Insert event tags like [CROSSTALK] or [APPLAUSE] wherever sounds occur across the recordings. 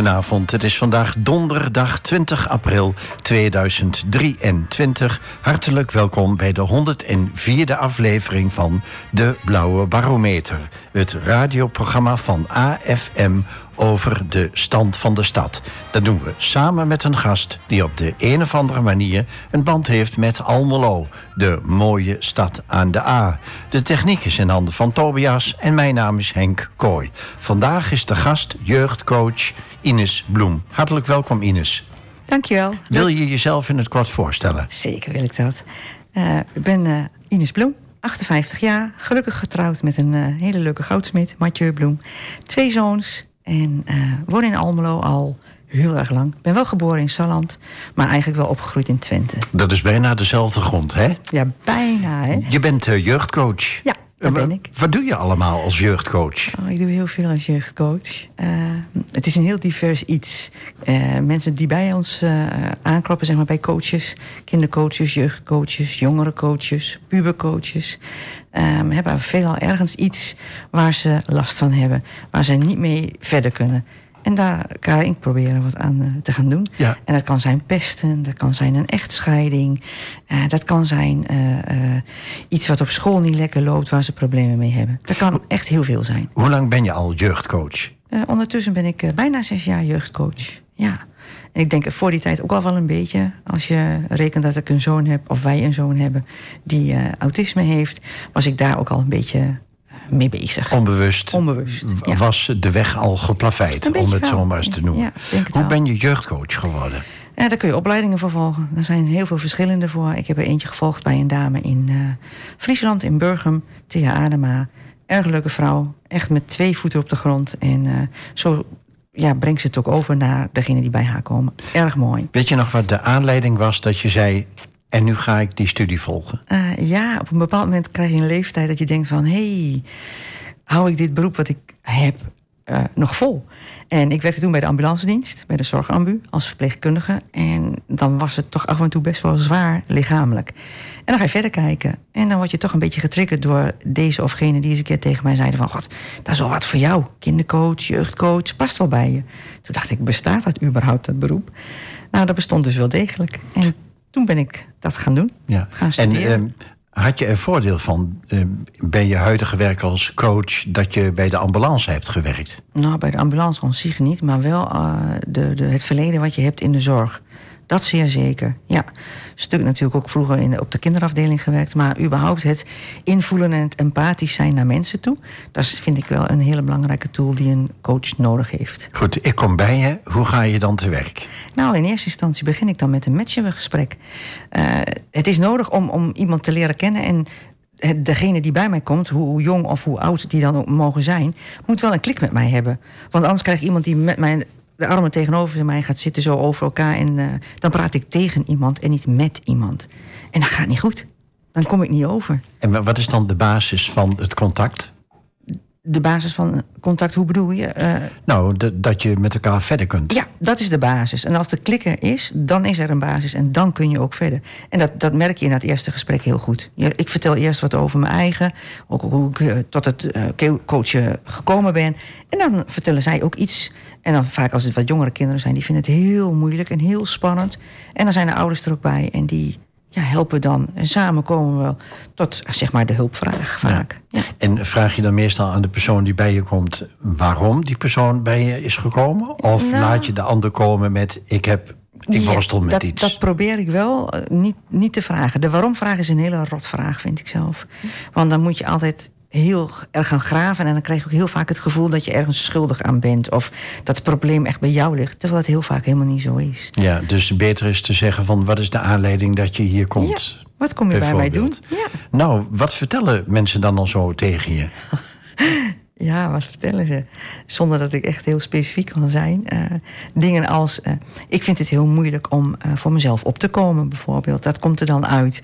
Goedenavond, het is vandaag donderdag 20 april 2023. Hartelijk welkom bij de 104e aflevering van De Blauwe Barometer. Het radioprogramma van AFM over de stand van de stad. Dat doen we samen met een gast die op de een of andere manier een band heeft met Almelo, de mooie stad aan de A. De techniek is in handen van Tobias en mijn naam is Henk Kooi. Vandaag is de gast jeugdcoach Ines Bloem. Hartelijk welkom Ines. Dankjewel. Wil je jezelf in het kort voorstellen? Zeker wil ik dat. Uh, ik ben uh, Ines Bloem, 58 jaar, gelukkig getrouwd met een uh, hele leuke goudsmid, Mathieu Bloem. Twee zoons en woon in Almelo al heel erg lang. Ik ben wel geboren in Salland, maar eigenlijk wel opgegroeid in Twente. Dat is bijna dezelfde grond, hè? Ja, bijna, hè? Je bent jeugdcoach. Ja, dat ben ik. Wat doe je allemaal als jeugdcoach? Oh, ik doe heel veel als jeugdcoach. Uh, het is een heel divers iets. Uh, mensen die bij ons uh, aankloppen, zeg maar bij coaches, kindercoaches, jeugdcoaches, jongerencoaches, pubercoaches, um, hebben veelal ergens iets waar ze last van hebben, waar ze niet mee verder kunnen. En daar kan ik proberen wat aan uh, te gaan doen. Ja. En dat kan zijn pesten, dat kan zijn een echtscheiding. Uh, dat kan zijn uh, iets wat op school niet lekker loopt, waar ze problemen mee hebben. Dat kan echt heel veel zijn. Hoe lang ben je al jeugdcoach? ondertussen ben ik bijna zes jaar jeugdcoach. Ja. En ik denk voor die tijd ook al wel een beetje. Als je rekent dat ik een zoon heb, of wij een zoon hebben, die autisme heeft, was ik daar ook al een beetje mee bezig. Onbewust, Onbewust ja. was de weg al geplaveid, om het zo maar eens te noemen. Ja, Hoe ben je jeugdcoach geworden? Ja, daar kun je opleidingen voor volgen. Er zijn heel veel verschillende voor. Ik heb er eentje gevolgd bij een dame in uh, Friesland, in Burgum, Thea Adema. Erg leuke vrouw, echt met twee voeten op de grond. En uh, zo ja, brengt ze het ook over naar degene die bij haar komen. Erg mooi. Weet je nog wat de aanleiding was dat je zei... En nu ga ik die studie volgen? Uh, ja, op een bepaald moment krijg je een leeftijd dat je denkt van... hey, hou ik dit beroep wat ik heb uh, nog vol? En ik werkte toen bij de ambulance dienst, bij de zorgambu, als verpleegkundige. En dan was het toch af en toe best wel zwaar lichamelijk. En dan ga je verder kijken. En dan word je toch een beetje getriggerd door deze of gene die eens een keer tegen mij zeiden van... God, dat is wel wat voor jou. Kindercoach, jeugdcoach, past wel bij je. Toen dacht ik, bestaat dat überhaupt, dat beroep? Nou, dat bestond dus wel degelijk. En toen ben ik dat gaan doen. Ja. Gaan studeren. En uh, had je er voordeel van, uh, bij je huidige werk als coach, dat je bij de ambulance hebt gewerkt? Nou, bij de ambulance aan zich niet, maar wel uh, de, de, het verleden wat je hebt in de zorg. Dat zeer zeker, ja. Stuk natuurlijk ook vroeger in, op de kinderafdeling gewerkt. Maar überhaupt het invoelen en het empathisch zijn naar mensen toe. Dat vind ik wel een hele belangrijke tool die een coach nodig heeft. Goed, ik kom bij je. Hoe ga je dan te werk? Nou, in eerste instantie begin ik dan met een matchgesprek. Uh, het is nodig om, om iemand te leren kennen en degene die bij mij komt, hoe jong of hoe oud die dan ook mogen zijn, moet wel een klik met mij hebben. Want anders krijg ik iemand die met mij de armen tegenover mij gaat zitten, zo over elkaar. En uh, dan praat ik tegen iemand en niet met iemand. En dat gaat niet goed. Dan kom ik niet over. En wat is dan de basis van het contact? De basis van contact, hoe bedoel je? Uh, nou, de, dat je met elkaar verder kunt. Ja, dat is de basis. En als de klikker is, dan is er een basis en dan kun je ook verder. En dat, dat merk je in het eerste gesprek heel goed. Ik vertel eerst wat over mijn eigen, ook hoe ik tot het uh, coachen gekomen ben. En dan vertellen zij ook iets. En dan vaak als het wat jongere kinderen zijn, die vinden het heel moeilijk en heel spannend. En dan zijn de ouders er ook bij en die ja, helpen dan. En samen komen we wel tot zeg maar de hulpvraag vaak. Ja. Ja. En vraag je dan meestal aan de persoon die bij je komt... waarom die persoon bij je is gekomen? Of nou, laat je de ander komen met ik heb... Ik worstel met dat, iets. Dat probeer ik wel niet, niet te vragen. De waarom-vraag is een hele rotvraag, vind ik zelf. Want dan moet je altijd heel erg gaan graven. En dan krijg je ook heel vaak het gevoel dat je ergens schuldig aan bent. Of dat het probleem echt bij jou ligt. Terwijl dat heel vaak helemaal niet zo is. Ja, dus beter is te zeggen van wat is de aanleiding dat je hier komt? Ja, wat kom je bij mij doen? Ja. Nou, wat vertellen mensen dan al zo tegen je? [LAUGHS] Ja, wat vertellen ze? Zonder dat ik echt heel specifiek kan zijn. Uh, dingen als, uh, ik vind het heel moeilijk om uh, voor mezelf op te komen, bijvoorbeeld. Dat komt er dan uit.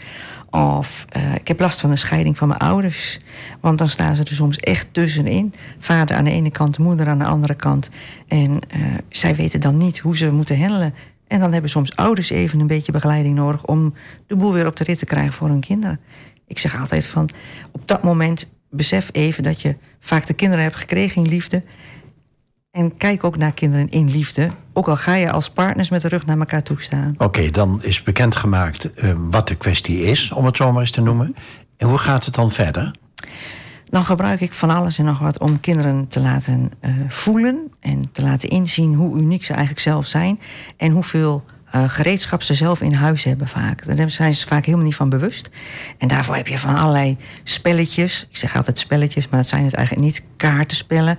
Of ik heb last van een scheiding van mijn ouders. Want dan staan ze er soms echt tussenin. Vader aan de ene kant, moeder aan de andere kant. En zij weten dan niet hoe ze moeten handelen. En dan hebben soms ouders even een beetje begeleiding nodig... om de boel weer op de rit te krijgen voor hun kinderen. Ik zeg altijd van, op dat moment besef even dat je vaak de kinderen hebt gekregen in liefde. En kijk ook naar kinderen in liefde. Ook al ga je als partners met de rug naar elkaar toe staan. Oké, dan is bekendgemaakt uh, wat de kwestie is, om het zo maar eens te noemen. En hoe gaat het dan verder? Dan gebruik ik van alles en nog wat om kinderen te laten uh, voelen en te laten inzien hoe uniek ze eigenlijk zelf zijn en hoeveel uh, gereedschap ze zelf in huis hebben vaak. Daar zijn ze vaak helemaal niet van bewust. En daarvoor heb je van allerlei spelletjes. Ik zeg altijd spelletjes, maar dat zijn het eigenlijk niet. Kaartenspellen.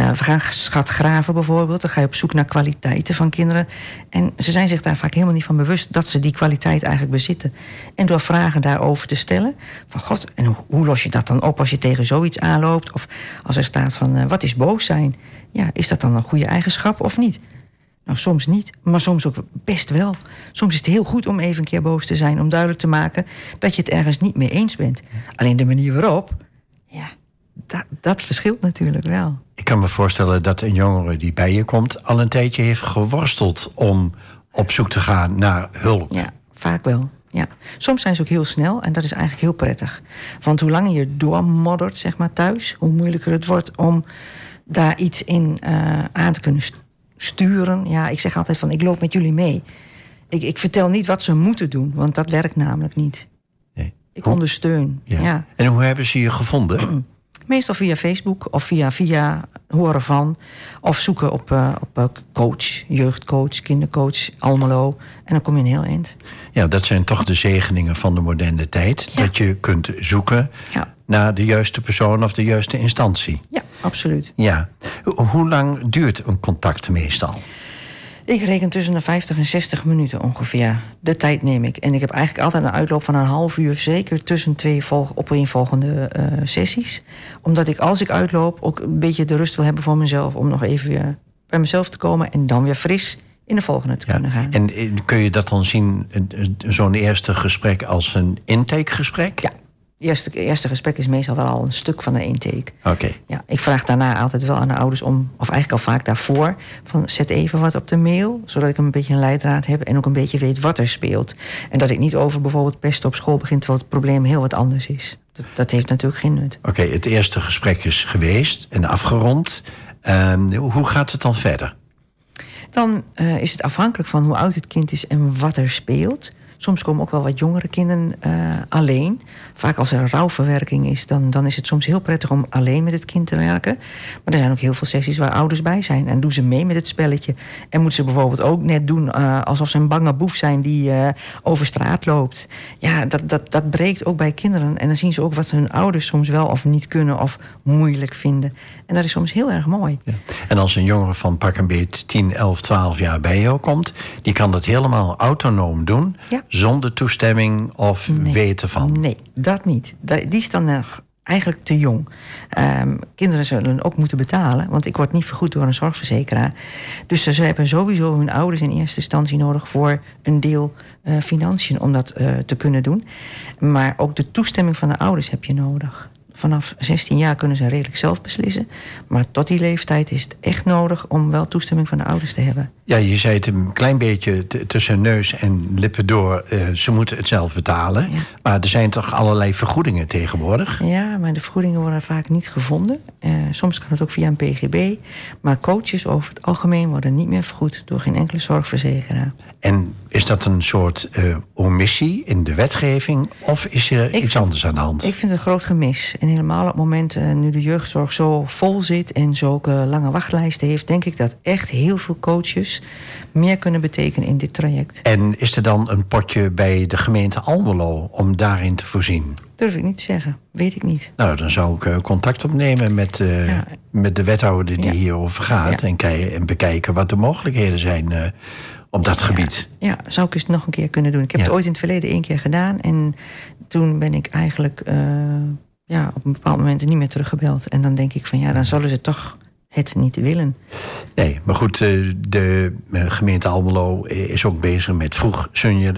Uh, we gaan schatgraven bijvoorbeeld. Dan ga je op zoek naar kwaliteiten van kinderen. En ze zijn zich daar vaak helemaal niet van bewust... dat ze die kwaliteit eigenlijk bezitten. En door vragen daarover te stellen... van god, en hoe, los je dat dan op als je tegen zoiets aanloopt? Of als er staat van, uh, wat is boos zijn? Ja, is dat dan een goede eigenschap of niet? Nou, soms niet, maar soms ook best wel. Soms is het heel goed om even een keer boos te zijn, om duidelijk te maken dat je het ergens niet mee eens bent. Alleen de manier waarop, ja, dat, dat verschilt natuurlijk wel. Ik kan me voorstellen dat een jongere die bij je komt al een tijdje heeft geworsteld om op zoek te gaan naar hulp. Ja, vaak wel. Ja. Soms zijn ze ook heel snel en dat is eigenlijk heel prettig. Want hoe langer je doormoddert, zeg maar, thuis, hoe moeilijker het wordt om daar iets in uh, aan te kunnen sturen. Ja, ik zeg altijd van ik loop met jullie mee. Ik, ik vertel niet wat ze moeten doen, want dat werkt namelijk niet. Nee. Ik ondersteun. Ja. En hoe hebben ze je gevonden? [CLEARS THROAT] Meestal via Facebook of via, via horen van. Of zoeken op, uh, op uh, coach, jeugdcoach, kindercoach, Almelo. En dan kom je een heel eind. Ja, dat zijn toch de zegeningen van de moderne tijd. Ja. Dat je kunt zoeken ja. naar de juiste persoon of de juiste instantie. Ja, absoluut. Ja. Hoe lang duurt een contact meestal? Ik reken tussen de 50 en 60 minuten ongeveer. De tijd neem ik. En ik heb eigenlijk altijd een uitloop van een half uur, zeker tussen twee volg opeenvolgende uh, sessies. Omdat ik als ik uitloop ook een beetje de rust wil hebben voor mezelf. Om nog even weer bij mezelf te komen en dan weer fris in de volgende te kunnen gaan. En eh, kun je dat dan zien, zo'n eerste gesprek, als een intakegesprek? Ja, eerste, eerste gesprek is meestal wel al een stuk van een intake. Oké. Ja, ik vraag daarna altijd wel aan de ouders om, of eigenlijk al vaak daarvoor, van zet even wat op de mail, zodat ik een beetje een leidraad heb en ook een beetje weet wat er speelt. En dat ik niet over bijvoorbeeld pesten op school begin, terwijl het probleem heel wat anders is. Dat, dat heeft natuurlijk geen nut. Oké, het eerste gesprek is geweest en afgerond. Uh, hoe gaat het dan verder? Dan uh, is het afhankelijk van hoe oud het kind is en wat er speelt. Soms komen ook wel wat jongere kinderen uh, alleen. Vaak als er een rouwverwerking is, dan, dan is het soms heel prettig om alleen met het kind te werken. Maar er zijn ook heel veel sessies waar ouders bij zijn. En doen ze mee met het spelletje. En moeten ze bijvoorbeeld ook net doen uh, alsof ze een bange boef zijn die uh, over straat loopt. Ja, dat, dat, dat breekt ook bij kinderen. En dan zien ze ook wat hun ouders soms wel of niet kunnen of moeilijk vinden. En dat is soms heel erg mooi. Ja. En als een jongere van pak een beet 10, 11, 12 jaar bij jou komt, die kan dat helemaal autonoom doen. Ja zonder toestemming of nee. weten van? Nee, dat niet. Die is dan nog eigenlijk te jong. Um, kinderen zullen ook moeten betalen, want ik word niet vergoed door een zorgverzekeraar. Dus ze hebben sowieso hun ouders in eerste instantie nodig voor een deel uh, financiën om dat uh, te kunnen doen. Maar ook de toestemming van de ouders heb je nodig vanaf 16 jaar kunnen ze redelijk zelf beslissen. Maar tot die leeftijd is het echt nodig om wel toestemming van de ouders te hebben. Ja, je zei het een klein beetje tussen neus en lippen door. Uh, ze moeten het zelf betalen. Ja. Maar er zijn toch allerlei vergoedingen tegenwoordig? Ja, maar de vergoedingen worden vaak niet gevonden. Uh, soms kan het ook via een PGB. Maar coaches over het algemeen worden niet meer vergoed door geen enkele zorgverzekeraar. En is dat een soort uh, omissie in de wetgeving? Of is er ik iets vind, anders aan de hand? Ik vind het een groot gemis. En helemaal op het moment uh, nu de jeugdzorg zo vol zit... en zulke lange wachtlijsten heeft... denk ik dat echt heel veel coaches meer kunnen betekenen in dit traject. En is er dan een potje bij de gemeente Almelo om daarin te voorzien? Durf ik niet te zeggen. Weet ik niet. Nou, dan zou ik uh, contact opnemen met, uh, ja. met de wethouder die ja. hierover gaat... Ja. En, en, bekijken wat de mogelijkheden zijn op dat gebied. Ja, zou ik eens nog een keer kunnen doen. Ik heb het ooit in het verleden één keer gedaan... en toen ben ik eigenlijk ja, op een bepaald moment niet meer teruggebeld. En dan denk ik van ja, dan zullen ze toch het niet willen. Nee, maar goed, de gemeente Almelo is ook bezig met vroeg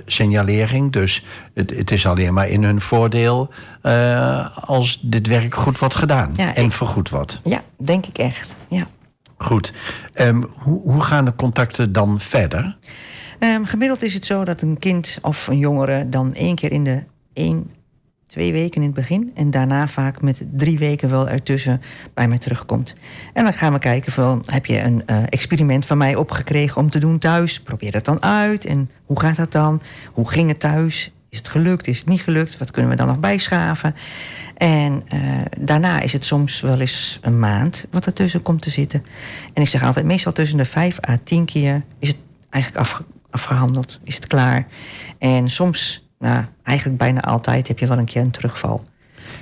signalering. Dus het, het is alleen maar in hun voordeel uh, als dit werk goed wordt gedaan ja, en ik, vergoed wordt. Ja, denk ik echt. Ja. Goed. Um, hoe, hoe gaan de contacten dan verder? Um, gemiddeld is het zo dat een kind of een jongere dan één keer in de één twee weken in het begin. En daarna vaak met drie weken wel ertussen bij mij terugkomt. En dan gaan we kijken van, heb je een uh, experiment van mij opgekregen om te doen thuis? Probeer dat dan uit. En hoe gaat dat dan? Hoe ging het thuis? Is het gelukt? Is het niet gelukt? Wat kunnen we dan nog bijschaven? En uh, daarna is het soms wel eens een maand wat ertussen komt te zitten. En ik zeg altijd, meestal tussen de vijf à tien keer is het eigenlijk afge afgehandeld. Is het klaar? En soms nou, eigenlijk bijna altijd heb je wel een keer een terugval.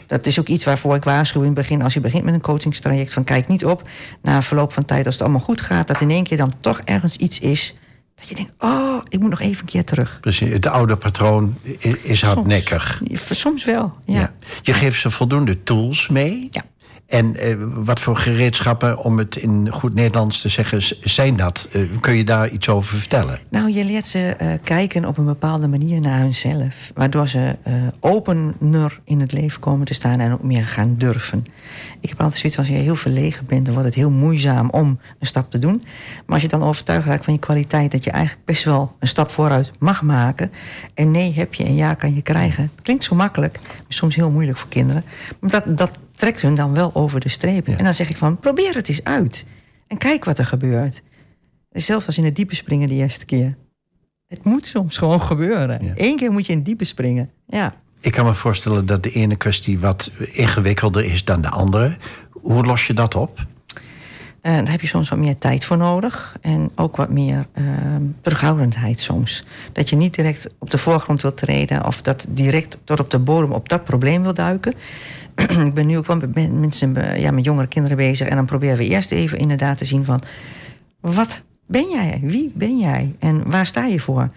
Dat is ook iets waarvoor ik waarschuw in het begin. Als je begint met een coachingstraject, van kijk niet op na verloop van tijd, als het allemaal goed gaat, dat in één keer dan toch ergens iets is. Dat je denkt, oh, ik moet nog even een keer terug. Precies, het oude patroon is hardnekkig. Soms, soms wel, ja. ja. Je geeft ze voldoende tools mee. Ja. En uh, wat voor gereedschappen, om het in goed Nederlands te zeggen, zijn dat? Uh, kun je daar iets over vertellen? Nou, je leert ze uh, kijken op een bepaalde manier naar hunzelf. Waardoor ze opener in het leven komen te staan en ook meer gaan durven. Ik heb altijd zoiets als je heel verlegen bent, dan wordt het heel moeizaam om een stap te doen. Maar als je dan overtuigd raakt van je kwaliteit, dat je eigenlijk best wel een stap vooruit mag maken. En nee heb je en ja kan je krijgen. Klinkt zo makkelijk, maar soms heel moeilijk voor kinderen. Maar dat, dat trekt hun dan wel over de streep. En dan zeg ik van, probeer het eens uit. En kijk wat er gebeurt. Zelfs als in het diepe springen de eerste keer. Het moet soms gewoon gebeuren. Eén keer moet je in het diepe springen. Ja. Ik kan me voorstellen dat de ene kwestie wat ingewikkelder is dan de andere. Hoe los je dat op? Uh, daar heb je soms wat meer tijd voor nodig. En ook wat meer uh, terughoudendheid soms. Dat je niet direct op de voorgrond wilt treden... of dat direct tot op de bodem op dat probleem wil duiken. [CLEARS THROAT] ik ben nu ook wel met mensen, ja, met jongere kinderen bezig. En dan proberen we eerst even inderdaad te zien van... wat ben jij? Wie ben jij? En waar sta je voor?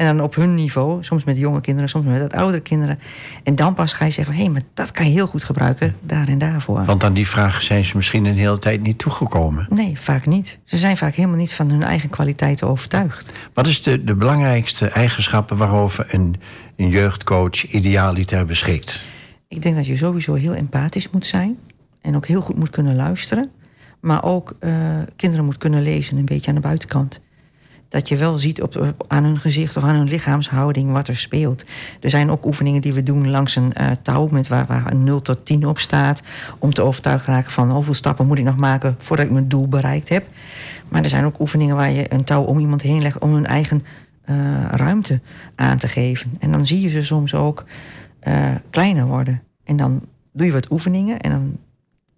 En dan op hun niveau, soms met jonge kinderen, soms met wat oudere kinderen. En dan pas ga je zeggen: hé, hey, maar dat kan je heel goed gebruiken daar en daarvoor. Want aan die vragen zijn ze misschien een hele tijd niet toegekomen. Nee, vaak niet. Ze zijn vaak helemaal niet van hun eigen kwaliteiten overtuigd. Wat is de, de belangrijkste eigenschappen waarover een, een jeugdcoach idealiter beschikt? Ik denk dat je sowieso heel empathisch moet zijn. En ook heel goed moet kunnen luisteren. Maar ook uh, kinderen moet kunnen lezen, een beetje aan de buitenkant. Dat je wel ziet op, aan hun gezicht of aan hun lichaamshouding wat er speelt. Er zijn ook oefeningen die we doen langs een uh, touw met waar, waar een 0 tot 10 op staat. Om te overtuigen raken van hoeveel stappen moet ik nog maken voordat ik mijn doel bereikt heb. Maar er zijn ook oefeningen waar je een touw om iemand heen legt om hun eigen uh, ruimte aan te geven. En dan zie je ze soms ook uh, kleiner worden. En dan doe je wat oefeningen en dan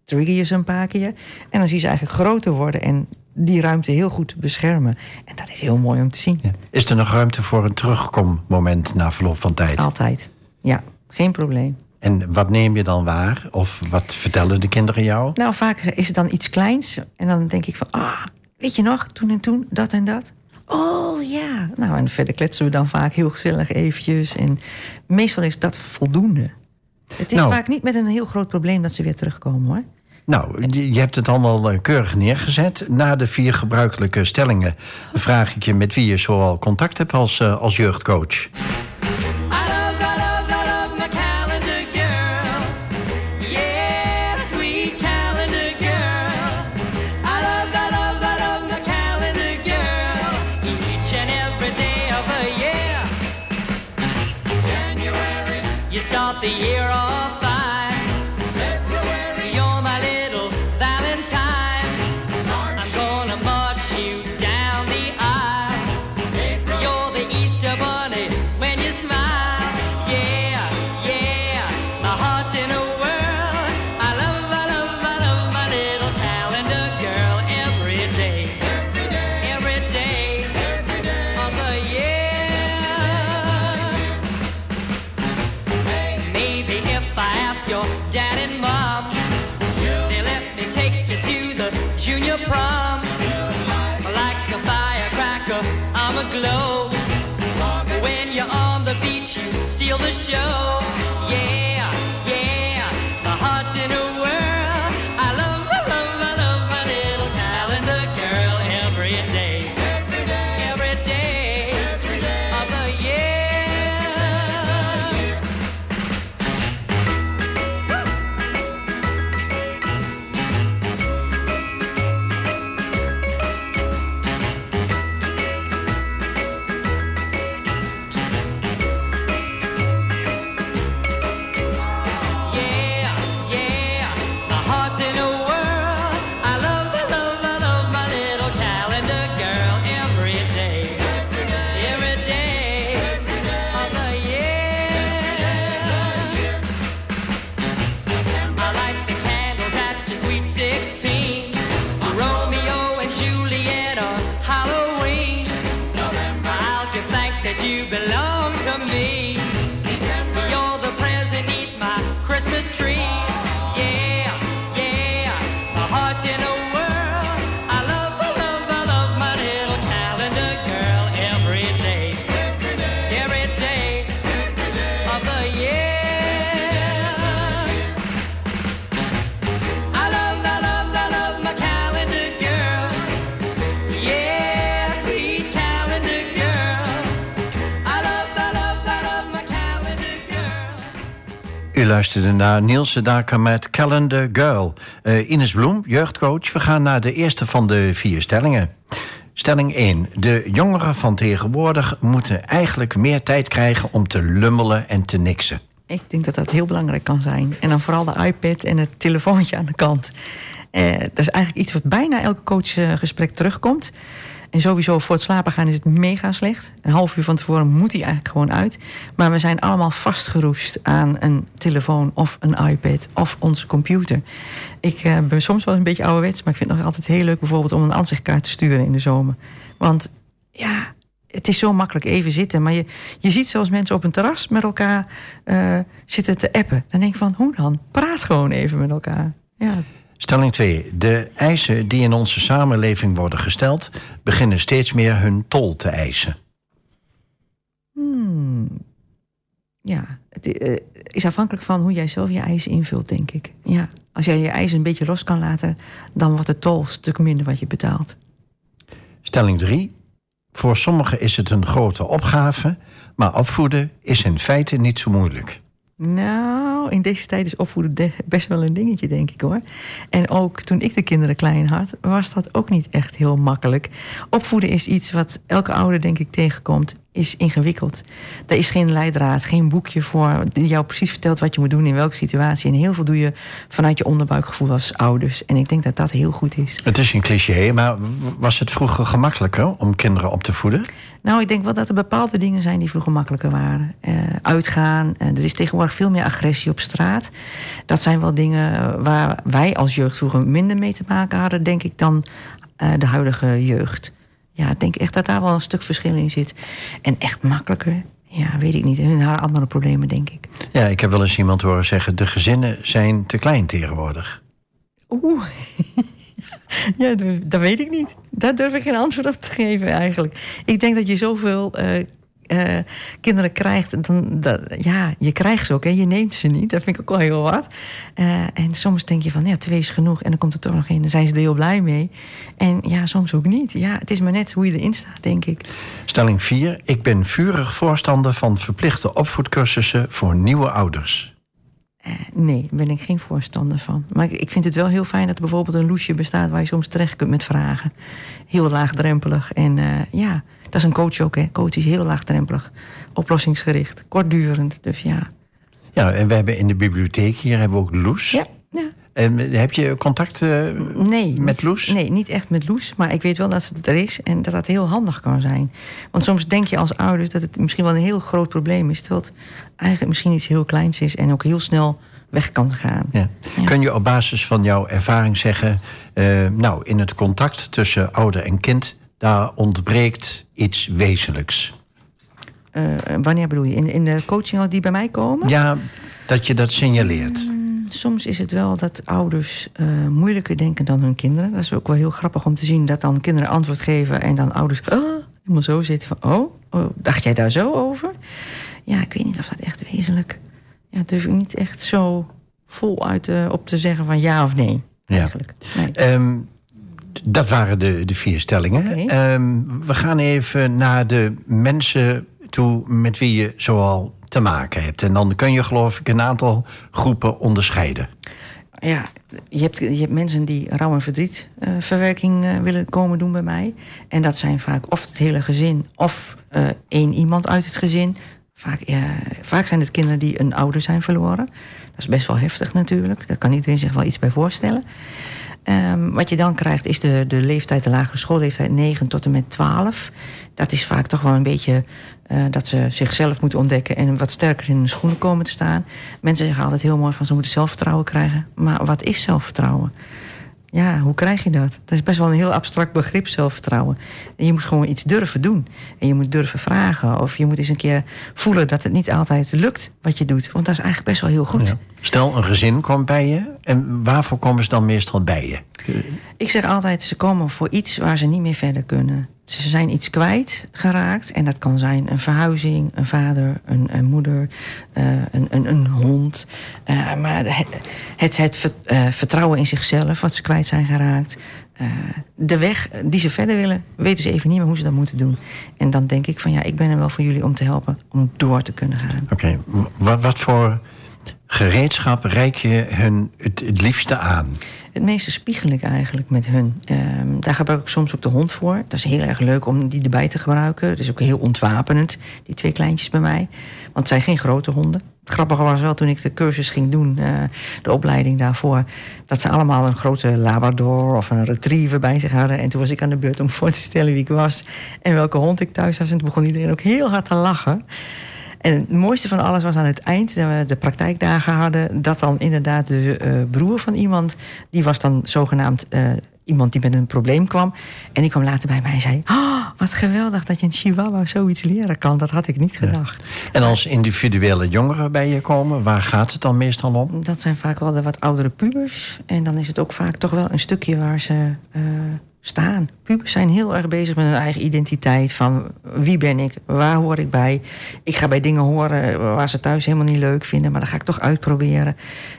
trigger je ze een paar keer. En dan zie je ze eigenlijk groter worden en die ruimte heel goed beschermen. En dat is heel mooi om te zien. Ja. Is er nog ruimte voor een terugkommoment na verloop van tijd? Altijd, ja. Geen probleem. En wat neem je dan waar? Of wat vertellen de kinderen jou? Nou, vaak is het dan iets kleins. En dan denk ik van, ah, weet je nog, toen en toen, dat en dat. Oh ja. Nou, en verder kletsen we dan vaak heel gezellig eventjes. En meestal is dat voldoende. Het is nou. vaak niet met een heel groot probleem dat ze weer terugkomen hoor. Nou, je hebt het allemaal eh, keurig neergezet. Na de vier gebruikelijke stellingen vraag ik je met wie je zoal contact hebt als, uh, als jeugdcoach. Dad and mom, they let me take you to the junior prom. Like a firecracker, I'm a glow. When you're on the beach, you steal the show. Yeah, luisterde naar Niels Daker met Calendar Girl. Uh, Ines Bloem, jeugdcoach. We gaan naar de eerste van de vier stellingen. Stelling 1. De jongeren van tegenwoordig moeten eigenlijk meer tijd krijgen om te lummelen en te niksen. Ik denk dat dat heel belangrijk kan zijn. En dan vooral de iPad en het telefoontje aan de kant. Uh, dat is eigenlijk iets wat bijna elke coachgesprek terugkomt. En sowieso voor het slapen gaan is het mega slecht. Een half uur van tevoren moet hij eigenlijk gewoon uit. Maar we zijn allemaal vastgeroest aan een telefoon of een iPad of onze computer. Ik uh, ben soms wel een beetje ouderwets, maar ik vind het nog altijd heel leuk bijvoorbeeld om een aanzichtkaart te sturen in de zomer. Want ja, het is zo makkelijk even zitten. Maar je, je ziet zoals mensen op een terras met elkaar uh, zitten te appen. Dan denk ik van, hoe dan? Praat gewoon even met elkaar. Ja. Stelling 2. De eisen die in onze samenleving worden gesteld, beginnen steeds meer hun tol te eisen. Hmm. Ja, het uh, is afhankelijk van hoe jij zelf je eisen invult, denk ik. Ja, als jij je eisen een beetje los kan laten, dan wordt de tol een stuk minder wat je betaalt. Stelling 3. Voor sommigen is het een grote opgave, maar opvoeden is in feite niet zo moeilijk. Nou, in deze tijd is opvoeden best wel een dingetje, denk ik hoor. En ook toen ik de kinderen klein had, was dat ook niet echt heel makkelijk. Opvoeden is iets wat elke ouder, denk ik, tegenkomt is ingewikkeld. Er is geen leidraad, geen boekje voor die jou precies vertelt wat je moet doen in welke situatie. En heel veel doe je vanuit je onderbuikgevoel als ouders. En ik denk dat dat heel goed is. Het is een cliché, maar was het vroeger gemakkelijker om kinderen op te voeden? Nou, ik denk wel dat er bepaalde dingen zijn die vroeger makkelijker waren. Uh, uitgaan, uh, er is tegenwoordig veel meer agressie op straat. Dat zijn wel dingen waar wij als jeugd vroeger minder mee te maken hadden, denk ik, dan uh, de huidige jeugd ja, ik denk echt dat daar wel een stuk verschil in zit. En echt makkelijker, ja, weet ik niet. Hun haar andere problemen, denk ik. Ja, ik heb wel eens iemand horen zeggen... de gezinnen zijn te klein tegenwoordig. Oeh, [LAUGHS] [LAUGHS] ja, dat weet ik niet. Daar durf ik geen antwoord op te geven eigenlijk. Ik denk dat je zoveel uh, kinderen krijgt, dan, dat, ja, je krijgt ze ook, hè, je neemt ze niet. Dat vind ik ook wel heel wat. Uh, en soms denk je van, ja, twee is genoeg. En dan komt er toch nog in, dan zijn ze er heel blij mee. En ja, soms ook niet. Ja, het is maar net hoe je erin staat, denk ik. Stelling 4. Ik ben vurig voorstander van verplichte opvoedcursussen voor nieuwe ouders. Uh, nee, daar ben ik geen voorstander van. Maar ik vind het wel heel fijn dat er bijvoorbeeld een loesje bestaat... waar je soms terecht kunt met vragen. Heel laagdrempelig. En ja, dat is een coach ook, hè. Coach is heel laagdrempelig, oplossingsgericht, kortdurend. Dus ja. Ja, en we hebben in de bibliotheek hier hebben we ook Loes. Ja, ja. En heb je contact uh, nee, met Loes? Nee, niet echt met Loes. Maar ik weet wel dat het er is en dat dat heel handig kan zijn. Want soms denk je als ouders dat het misschien wel een heel groot probleem is. Terwijl het eigenlijk misschien iets heel kleins is en ook heel snel weg kan gaan. Ja. Ja. Kun je op basis van jouw ervaring zeggen... Uh, nou, in het contact tussen ouder en kind daar ontbreekt iets wezenlijks. Uh, wanneer bedoel je? In, in de coaching die bij mij komen? Ja, dat je dat signaleert. Soms is het wel dat ouders uh, moeilijker denken dan hun kinderen. Dat is ook wel heel grappig om te zien dat dan kinderen antwoord geven en dan ouders oh, helemaal zo zitten van: oh, oh, dacht jij daar zo over? Ja, ik weet niet of dat echt wezenlijk. Ja, durf ik niet echt zo voluit uh, op te zeggen van ja of nee. Eigenlijk. Ja. Nee. Um, dat waren de, de vier stellingen. Okay. Um, we gaan even naar de mensen toe met wie je zoal te maken hebt. En dan kun je geloof ik een aantal groepen onderscheiden. Ja, je hebt, je hebt mensen die rouw- en verdrietverwerking uh, uh, willen komen doen bij mij. En dat zijn vaak of het hele gezin of uh, één iemand uit het gezin. Vaak, vaak zijn het kinderen die een ouder zijn verloren. Dat is best wel heftig natuurlijk. Daar kan iedereen zich wel iets bij voorstellen. Um, wat je dan krijgt is de, de leeftijd, de lagere schoolleeftijd 9 tot en met 12. Dat is vaak toch wel een beetje uh, dat ze zichzelf moeten ontdekken en wat sterker in hun schoenen komen te staan. Mensen zeggen altijd heel mooi van ze moeten zelfvertrouwen krijgen. Maar wat is zelfvertrouwen? Ja, hoe krijg je dat? Dat is best wel een heel abstract begrip, zelfvertrouwen. En je moet gewoon iets durven doen. En je moet durven vragen. Of je moet eens een keer voelen dat het niet altijd lukt wat je doet. Want dat is eigenlijk best wel heel goed. Ja. Stel, een gezin komt bij je. En waarvoor komen ze dan meestal bij je? Ik zeg altijd, ze komen voor iets waar ze niet meer verder kunnen. Ze zijn iets kwijt geraakt. En dat kan zijn een verhuizing, een vader, een, moeder, uh, een, een, een, hond. Uh, maar het, het, uh, vertrouwen in zichzelf, wat ze kwijt zijn geraakt. de weg die ze verder willen, weten ze even niet meer hoe ze dat moeten doen. En dan denk ik van ja, ik ben er wel voor jullie om te helpen om door te kunnen gaan. Oké, wat, wat voor gereedschap reik je hun het liefste aan? Het meeste spiegel ik eigenlijk met hun. Ehm, daar gebruik ik soms ook de hond voor. Dat is heel erg leuk om die erbij te gebruiken. Het is ook heel ontwapenend, die twee kleintjes bij mij. Want het zijn geen grote honden. Het grappige was wel toen ik de cursus ging doen, eh, de opleiding daarvoor, dat ze allemaal een grote Labrador of een Retriever bij zich hadden. En toen was ik aan de beurt om voor te stellen wie ik was en welke hond ik thuis was. En toen begon iedereen ook heel hard te lachen. En het mooiste van alles was aan het eind, dat we de praktijkdagen hadden, dat dan inderdaad de eh, broer van iemand, die was dan zogenaamd eh, iemand die met een probleem kwam. En die kwam later bij mij en zei: oh, Wat geweldig dat je een Chihuahua zoiets leren kan. Dat had ik niet gedacht. En als individuele jongeren bij je komen, waar gaat het dan meestal om? Dat zijn vaak wel de wat oudere pubers. En dan is het ook vaak toch wel een stukje waar ze. Uh, staan. Pubers zijn heel erg bezig met hun eigen identiteit. Van wie ben ik? Waar hoor ik bij? Ik ga bij dingen horen waar ze thuis helemaal niet leuk vinden. Maar dat ga ik toch uitproberen.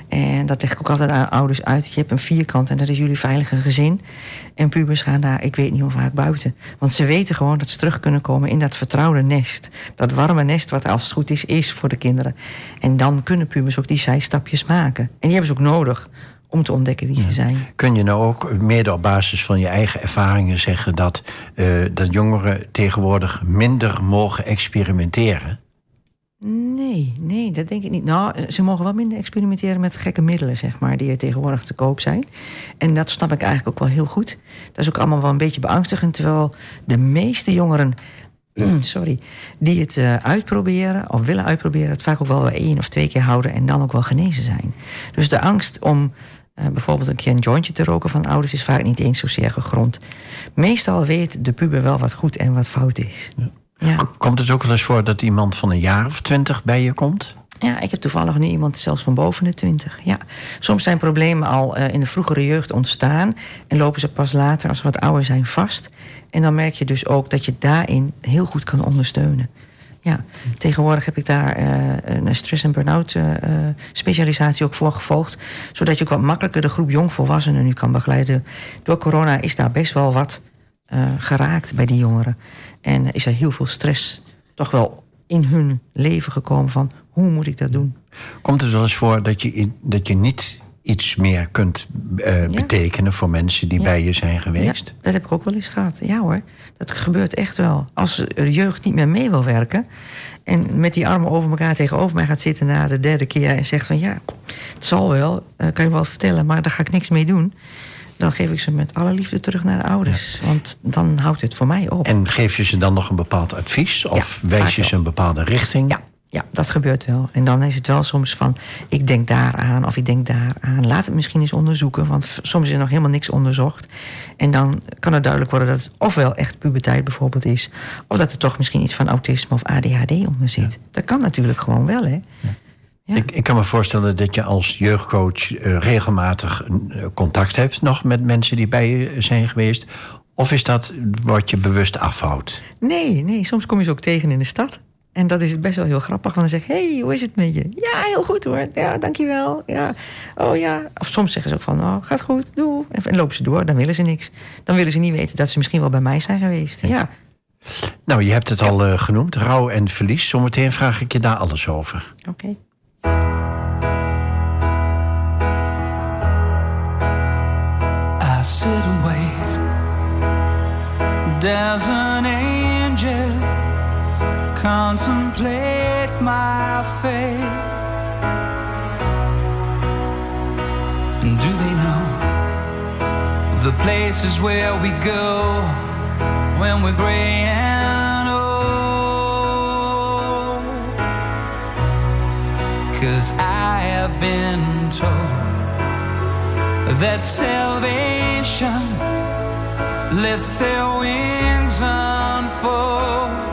En dat leg ik ook altijd aan ouders uit. Je hebt een vierkant en dat is jullie veilige gezin. En pubers gaan daar, ik weet niet hoe vaak, buiten. Want ze weten gewoon dat ze terug kunnen komen in dat vertrouwde nest. Dat warme nest wat als het goed is, is voor de kinderen. En dan kunnen pubers ook die zijstapjes maken. En die hebben ze ook nodig om te ontdekken wie ze zijn. Kun je nou ook mede op basis van je eigen ervaringen zeggen dat, uh, dat jongeren tegenwoordig minder mogen experimenteren? Nee, nee, dat denk ik niet. Nou, ze mogen wel minder experimenteren met gekke middelen, zeg maar, die er tegenwoordig te koop zijn. En dat snap ik eigenlijk ook wel heel goed. Dat is ook allemaal wel een beetje beangstigend, terwijl de meeste jongeren [CLEARS THROAT] sorry, die het uh, uitproberen of willen uitproberen, het vaak ook wel één of twee keer houden en dan ook wel genezen zijn. Dus de angst om uh, bijvoorbeeld een keer een jointje te roken van ouders is vaak niet eens zozeer gegrond. Meestal weet de puber wel wat goed en wat fout is. Ja. Ja. Komt het ook wel eens voor dat iemand van een jaar of twintig bij je komt? Ja, ik heb toevallig nu iemand zelfs van boven de twintig. Ja. Soms zijn problemen al uh, in de vroegere jeugd ontstaan en lopen ze pas later, als ze wat ouder zijn, vast. En dan merk je dus ook dat je daarin heel goed kan ondersteunen. Ja, tegenwoordig heb ik daar uh, een stress- en burn-out uh, specialisatie ook voor gevolgd. Zodat je ook wat makkelijker de groep jongvolwassenen nu kan begeleiden. Door corona is daar best wel wat geraakt bij die jongeren. En is er heel veel stress toch wel in hun leven gekomen van hoe moet ik dat doen? Komt het wel eens voor dat je, dat je niet iets meer kunt uh, ja. betekenen voor mensen die ja. bij je zijn geweest? Ja, dat heb ik ook wel eens gehad. Ja hoor, dat gebeurt echt wel. Als de jeugd niet meer mee wil werken en met die armen over elkaar tegenover mij gaat zitten na de derde keer en zegt van ja, het zal wel, uh, kan je wel vertellen, maar daar ga ik niks mee doen dan geef ik ze met alle liefde terug naar de ouders. Want dan houdt het voor mij op. En geef je ze dan nog een bepaald advies? Of wijs je ze een bepaalde richting? Ja. Ja, dat gebeurt wel. En dan is het wel soms van, ik denk daaraan of ik denk daaraan. Laat het misschien eens onderzoeken, want soms is er nog helemaal niks onderzocht. En dan kan het duidelijk worden dat het ofwel echt puberteit bijvoorbeeld is... of dat er toch misschien iets van autisme of ADHD onder zit. Ja. Dat kan natuurlijk gewoon wel, hè. Ja. Ja. Ik, ik, kan me voorstellen dat je als jeugdcoach uh, regelmatig uh, contact hebt nog met mensen die bij je zijn geweest. Of is dat wat je bewust afhoudt? Nee, nee, soms kom je ze ook tegen in de stad. En dat is best wel heel grappig. Want dan zeg je, hey, hoe is het met je? Ja, heel goed hoor. Ja, dankjewel. Ja, oh ja. Of soms zeggen ze ook van, oh, gaat goed, doe. En lopen ze door, dan willen ze niks. Dan willen ze niet weten dat ze misschien wel bij mij zijn geweest. Ja. Nou, je hebt het al uh, genoemd, rouw en verlies. Zometeen vraag ik je daar alles over. Oké. Okay. I sit and wait. There's an contemplate my fate. And do they know the places where we go when we're gray and old? Cause I have been told that salvation lets their wings unfold.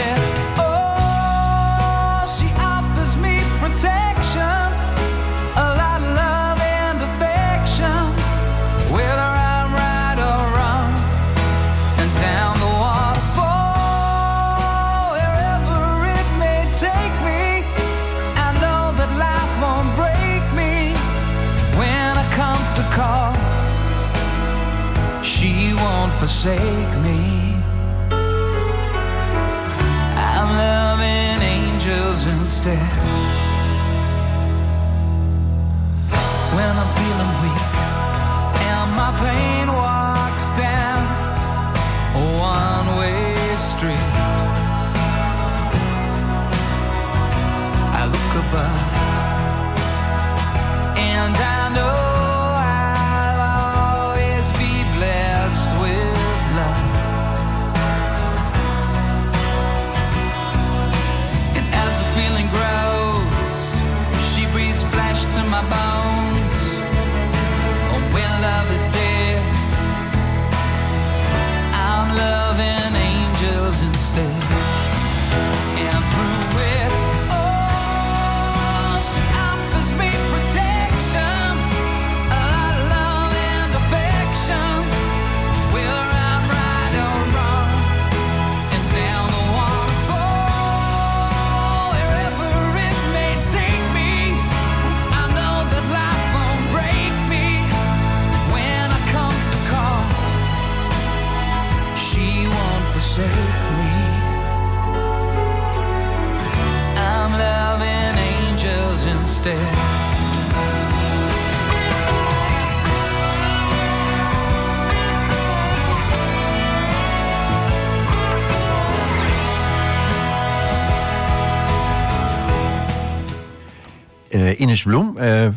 Forsake Bloem, eh,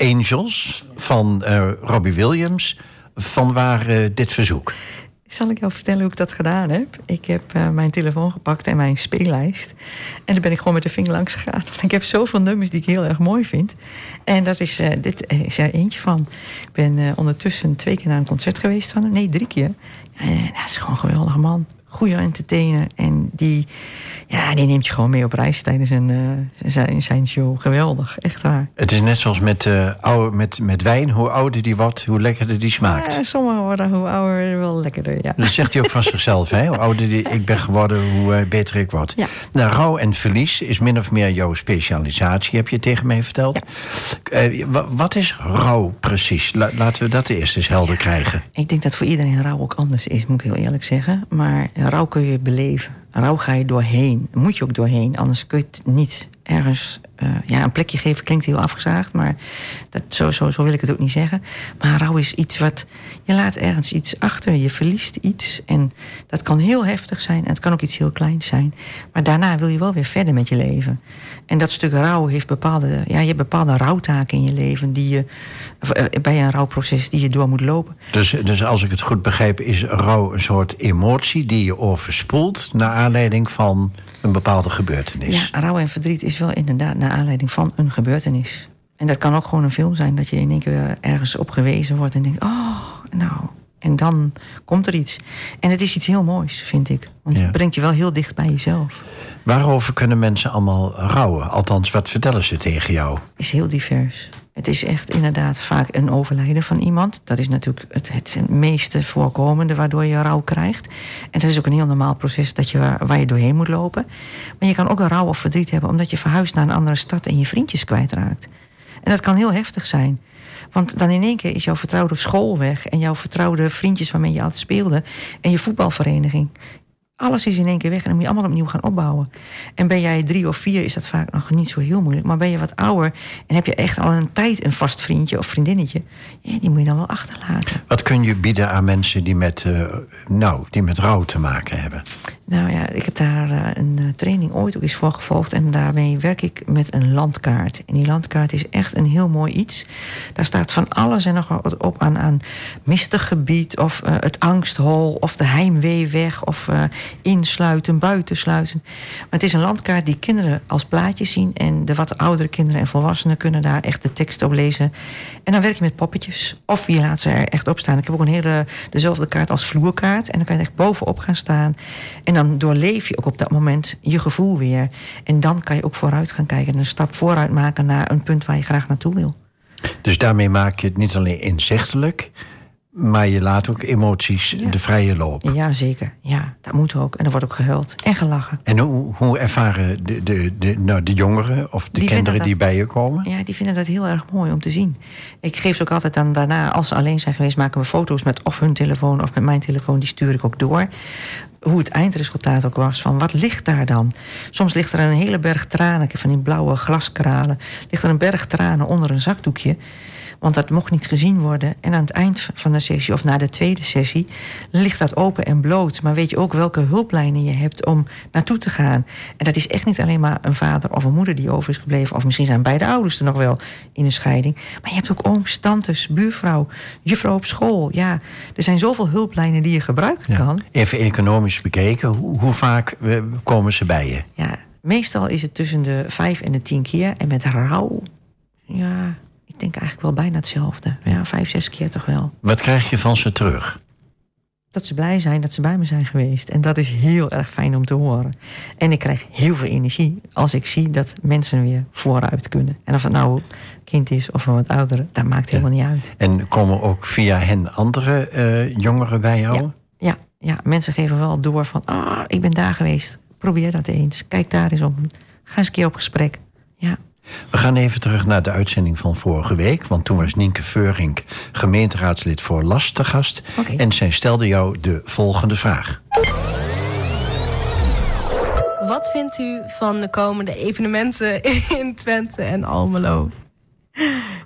Angels van eh, Robbie Williams. Van waar eh, dit verzoek? Zal ik jou vertellen hoe ik dat gedaan heb? Ik heb mijn telefoon gepakt en mijn speellijst. En daar ben ik gewoon met de vinger langs gegaan. Want ik heb zoveel nummers die ik heel erg mooi vind. En dat is, dit is er eentje van. Ik ben ondertussen twee keer naar een concert geweest van hem. Nee, drie keer. Dat is gewoon een geweldige man. Goede entertainer. En die, ja, die neemt je gewoon mee op reis tijdens een, eh, zijn, zijn show. Geweldig, echt waar. Het is net zoals met, oude, met, met wijn. Hoe ouder die wordt, hoe lekkerder die smaakt. Ja, sommigen worden hoe ouder wel lekkerder, ja. Dat zegt hij ook van zichzelf. Hè? Hoe ouder die, ik ben geworden, hoe eh, beter ik word. Ja. Nou, rouw en verlies is min of meer jouw specialisatie, heb je tegen mij verteld. Wa- wat is rouw precies? La- laten we dat eerst eens helder krijgen. Ik denk dat voor iedereen rouw ook anders is, moet ik heel eerlijk zeggen. Maar rouw kun je beleven. Rouw ga je doorheen. Moet je ook doorheen, anders kun je het niet ergens... eh, ja, een plekje geven klinkt heel afgezaagd, maar dat, zo, zo, zo wil ik het ook niet zeggen. Maar rouw is iets wat... Je laat ergens iets achter, je verliest iets. En dat kan heel heftig zijn en het kan ook iets heel kleins zijn. Maar daarna wil je wel weer verder met je leven. En dat stuk rouw heeft bepaalde... Ja, je hebt bepaalde rouwtaken in je leven... die je eh, bij een rouwproces die je door moet lopen. Dus, dus als ik het goed begrijp, is rouw een soort emotie die je overspoelt naar aanleiding van een bepaalde gebeurtenis. Ja, rouw en verdriet is wel inderdaad naar aanleiding van een gebeurtenis. En dat kan ook gewoon een film zijn dat je in één keer ergens op gewezen wordt en denkt: oh, nou. En dan komt er iets. En het is iets heel moois, vind ik. Want Ja. het brengt je wel heel dicht bij jezelf. Waarover kunnen mensen allemaal rouwen? Althans, wat vertellen ze tegen jou? Is heel divers. Het is echt inderdaad vaak een overlijden van iemand. Dat is natuurlijk het, het meeste voorkomende waardoor je rouw krijgt. En dat is ook een heel normaal proces dat je, waar, je doorheen moet lopen. Maar je kan ook een rouw of verdriet hebben omdat je verhuist naar een andere stad en je vriendjes kwijtraakt. En dat kan heel heftig zijn. Want dan in één keer is jouw vertrouwde school weg en jouw vertrouwde vriendjes waarmee je altijd speelde en je voetbalvereniging. Alles is in één keer weg en dan moet je allemaal opnieuw gaan opbouwen. En ben jij drie of vier, is dat vaak nog niet zo heel moeilijk. Maar ben je wat ouder en heb je echt al een tijd een vast vriendje of vriendinnetje, die moet je dan wel achterlaten. Wat kun je bieden aan mensen die met, eh, nou, die met rouw te maken hebben? Nou ja, ik heb daar eh, een eh, training ooit ook eens voor gevolgd. En daarmee werk ik met een landkaart. En die landkaart is echt een heel mooi iets. Daar staat van alles en nog wat op aan, aan mistig gebied... of eh, het angsthol, of de heimweeweg... of eh, insluiten, buitensluiten. Maar het is een landkaart die kinderen als plaatjes zien... en de wat oudere kinderen en volwassenen kunnen daar echt de tekst op lezen. En dan werk je met poppetjes. Of je laat ze er echt op staan. Ik heb ook een hele, dezelfde kaart als vloerkaart. En dan kan je echt bovenop gaan staan. En dan doorleef je ook op dat moment je gevoel weer. En dan kan je ook vooruit gaan kijken... en een stap vooruit maken naar een punt waar je graag naartoe wil. Dus daarmee maak je het niet alleen inzichtelijk, Maar je laat ook emoties Ja. de vrije loop. Ja, zeker. Ja, dat moet ook. En er wordt ook gehuild en gelachen. En hoe, hoe ervaren de, de, de, nou, de jongeren of de Die kinderen die bij je komen? Ja, die vinden dat heel erg mooi om te zien. Ik geef ze ook altijd dan daarna, als ze alleen zijn geweest, maken we foto's met of hun telefoon of met mijn telefoon. Die stuur ik ook door. Hoe het eindresultaat ook was. Van wat ligt daar dan? Soms ligt er een hele berg tranen. Van die blauwe glaskralen. Ligt er een berg tranen onder een zakdoekje. Want dat mocht niet gezien worden. En aan het eind van de sessie, of na de tweede sessie, ligt dat open en bloot. Maar weet je ook welke hulplijnen je hebt om naartoe te gaan. En dat is echt niet alleen maar een vader of een moeder die over is gebleven. Of misschien zijn beide ouders er nog wel in een scheiding. Maar je hebt ook ooms, tantes, buurvrouw, juffrouw op school. Ja, er zijn zoveel hulplijnen die je gebruiken Ja. kan. Even economisch bekeken, hoe, hoe vaak eh, komen ze bij je? Ja, meestal is het tussen de vijf en de tien keer. En met rouw, ja, ik denk eigenlijk wel bijna hetzelfde. Ja, vijf, zes keer toch wel. Wat krijg je van ze terug? dat ze blij zijn dat ze bij me zijn geweest. En dat is heel erg fijn om te horen. En ik krijg heel veel energie als ik zie dat mensen weer vooruit kunnen. En of het nou een kind is of een wat oudere, dat maakt helemaal niet uit. En komen ook via hen andere eh, jongeren bij jou? Ja, ja, ja, mensen geven wel door van, ah, ik ben daar geweest. Probeer dat eens. Kijk daar eens om. Ga eens een keer op gesprek. Ja. We gaan even terug naar de uitzending van vorige week. Want toen was Nienke Veurink gemeenteraadslid voor Last te gast. Oké. En zij stelde jou de volgende vraag. Wat vindt u van de komende evenementen in Twente en Almelo?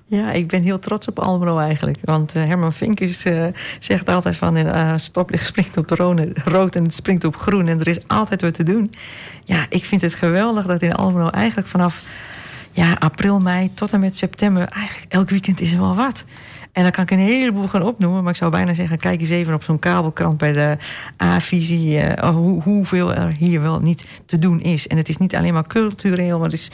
Ja, ik ben heel trots op Almelo eigenlijk. Want eh, Herman Vinkers eh, zegt altijd van... eh stoplicht springt op rood en het springt op groen. En er is altijd wat te doen. Ja, ik vind het geweldig dat in Almelo eigenlijk vanaf ja, april, mei tot en met september... eigenlijk elk weekend is er wel wat. En dan kan ik een heleboel gaan opnoemen. Maar ik zou bijna zeggen, kijk eens even op zo'n kabelkrant bij de A-visie... eh, hoe, hoeveel er hier wel niet te doen is. En het is niet alleen maar cultureel, maar het is...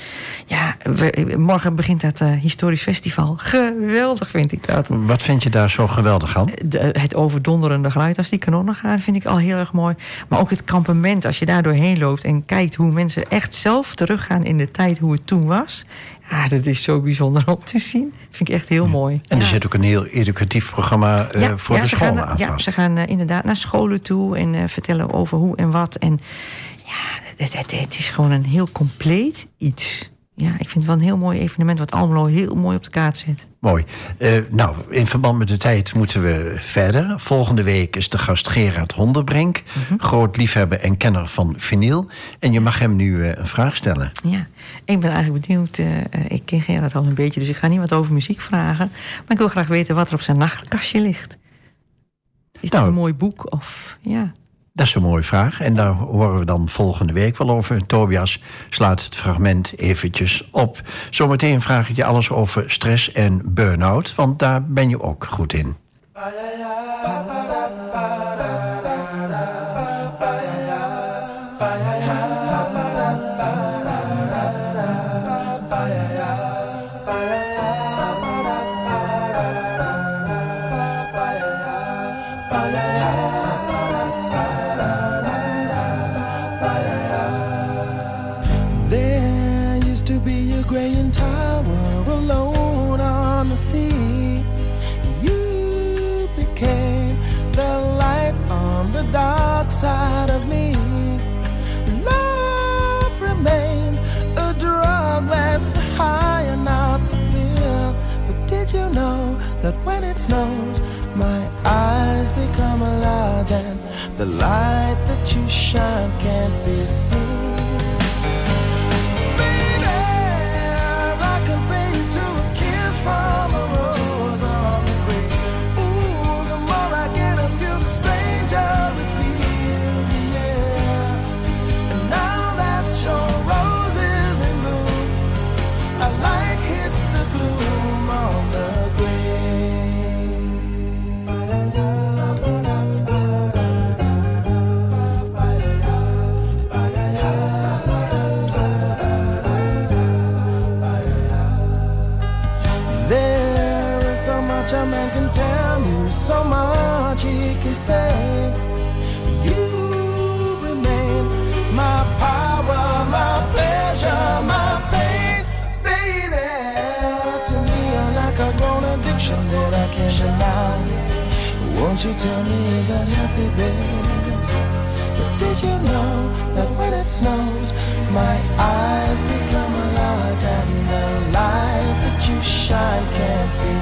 Ja, we- morgen begint dat eh, historisch festival. Geweldig vind ik dat. Wat vind je daar zo geweldig aan? De- het overdonderende geluid als die kanonnen gaan, vind ik al heel erg mooi. Maar ook het kampement, als je daar doorheen loopt en kijkt hoe mensen echt zelf teruggaan in de tijd hoe het toen was. Ja, dat is zo bijzonder om te zien. Vind ik echt heel mooi. En er zit ook een heel educatief programma eh, voor de scholen aan Ja, ze gaan eh, inderdaad naar scholen toe en eh, vertellen over hoe en wat. En ja, het, het, het is gewoon een heel compleet iets. Ja, ik vind het wel een heel mooi evenement wat Almelo heel mooi op de kaart zet. Mooi. Eh, nou, in verband met de tijd moeten we verder. Volgende week is de gast Gerard Honderbrink. Mhm. Groot liefhebber en kenner van vinyl. En je mag hem nu eh, een vraag stellen. Ja, ik ben eigenlijk benieuwd. eh, ik ken Gerard al een beetje, dus ik ga niet wat over muziek vragen. Maar ik wil graag weten wat er op zijn nachtkastje ligt. Is dat Nou. een mooi boek? Of ja. Dat is een mooie vraag. En daar horen we dan volgende week wel over. Tobias slaat het fragment eventjes op. Zometeen vraag ik je alles over stress en burn-out. Want daar ben je ook goed in.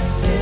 say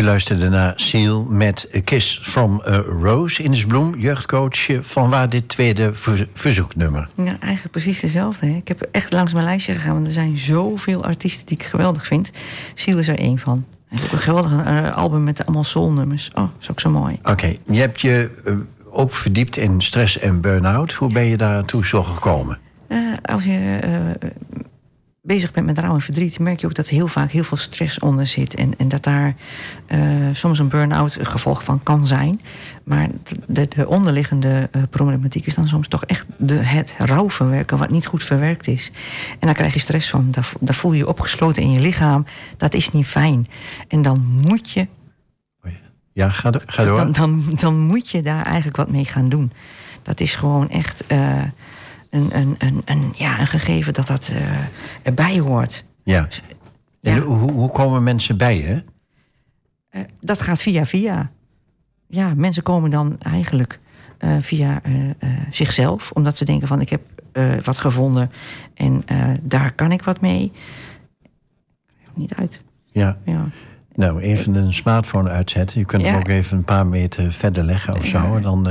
U luisterde naar Seal met A Kiss from a Rose. Ines Bloem, jeugdcoach. Van waar dit tweede verzo- verzoeknummer? Ja, eigenlijk precies dezelfde. Hè. Ik heb echt langs mijn lijstje gegaan, want er zijn zoveel artiesten die ik geweldig vind. Siel is er één van. Een geweldig eh, album met allemaal soulnummers. Oh, is ook zo mooi. Oké, je hebt je eh, ook verdiept in stress en burn-out. Hoe ben je daartoe zo gekomen? Eh, als je eh, bezig bent met rouw en verdriet, merk je ook dat er heel vaak heel veel stress onder zit. En, en dat daar eh, soms een burn-out een gevolg van kan zijn. Maar de, de onderliggende eh, problematiek is dan soms toch echt de, het rouwverwerken wat niet goed verwerkt is. En daar krijg je stress van. Daar, daar voel je je opgesloten in je lichaam. Dat is niet fijn. En dan moet je Ja, ga, do- ga door. dan, dan, dan moet je daar eigenlijk wat mee gaan doen. Dat is gewoon echt eh, een, een, een, een, ja, een gegeven dat dat eh, erbij hoort. Ja. En Ja. hoe, hoe komen mensen bij je? Eh, dat gaat via via. Ja, mensen komen dan eigenlijk eh, via zichzelf, omdat ze denken van ik heb wat gevonden en daar kan ik wat mee. Niet uit. Ja. Ja. Nou, even een smartphone uitzetten. Je kunt Ja. hem ook even een paar meter verder leggen of zo. En dan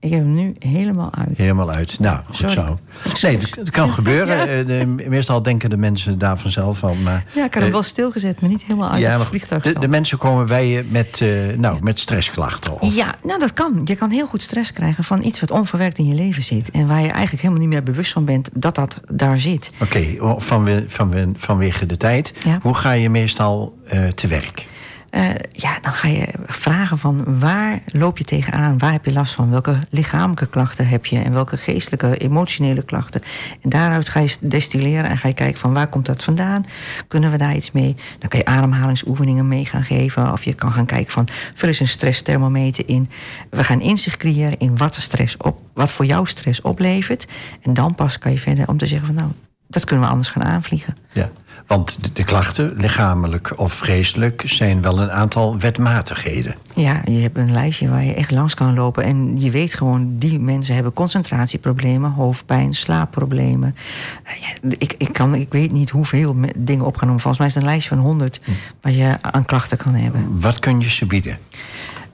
Ik heb hem nu helemaal uit. helemaal uit. Nou, goed Sorry. zo. [LAUGHS] Nee, het, het kan gebeuren. Ja. Eh, meestal denken de mensen daar vanzelf van. Maar, Ja, ik had hem eh, wel stilgezet, maar niet helemaal uit ja, het vliegtuig. de, de mensen komen bij je met, eh, nou, met stressklachten. Of, Ja, nou dat kan. Je kan heel goed stress krijgen van iets wat onverwerkt in je leven zit. En waar je eigenlijk helemaal niet meer bewust van bent dat dat daar zit. Oké, oh, vanwe, vanwe, vanwege de tijd. Ja. Hoe ga je meestal te werk? Eh, ja, dan ga je vragen van waar loop je tegenaan? Waar heb je last van? Welke lichamelijke klachten heb je? En welke geestelijke, emotionele klachten? En daaruit ga je destilleren en ga je kijken van waar komt dat vandaan? Kunnen we daar iets mee? Dan kan je ademhalingsoefeningen mee gaan geven. Of je kan gaan kijken van vul eens een stressthermometer in. We gaan inzicht creëren in wat, stress op, wat voor jou stress oplevert. En dan pas kan je verder om te zeggen van nou, dat kunnen we anders gaan aanvliegen. Ja. Want de, de klachten, lichamelijk of geestelijk, zijn wel een aantal wetmatigheden. Ja, je hebt een lijstje waar je echt langs kan lopen. En je weet gewoon, die mensen hebben concentratieproblemen, hoofdpijn, slaapproblemen. Eh, ja, ik, ik, kan, ik weet niet hoeveel dingen op gaan noemen. Volgens mij is het een lijstje van 100 waar je aan klachten kan hebben. Wat kun je ze bieden?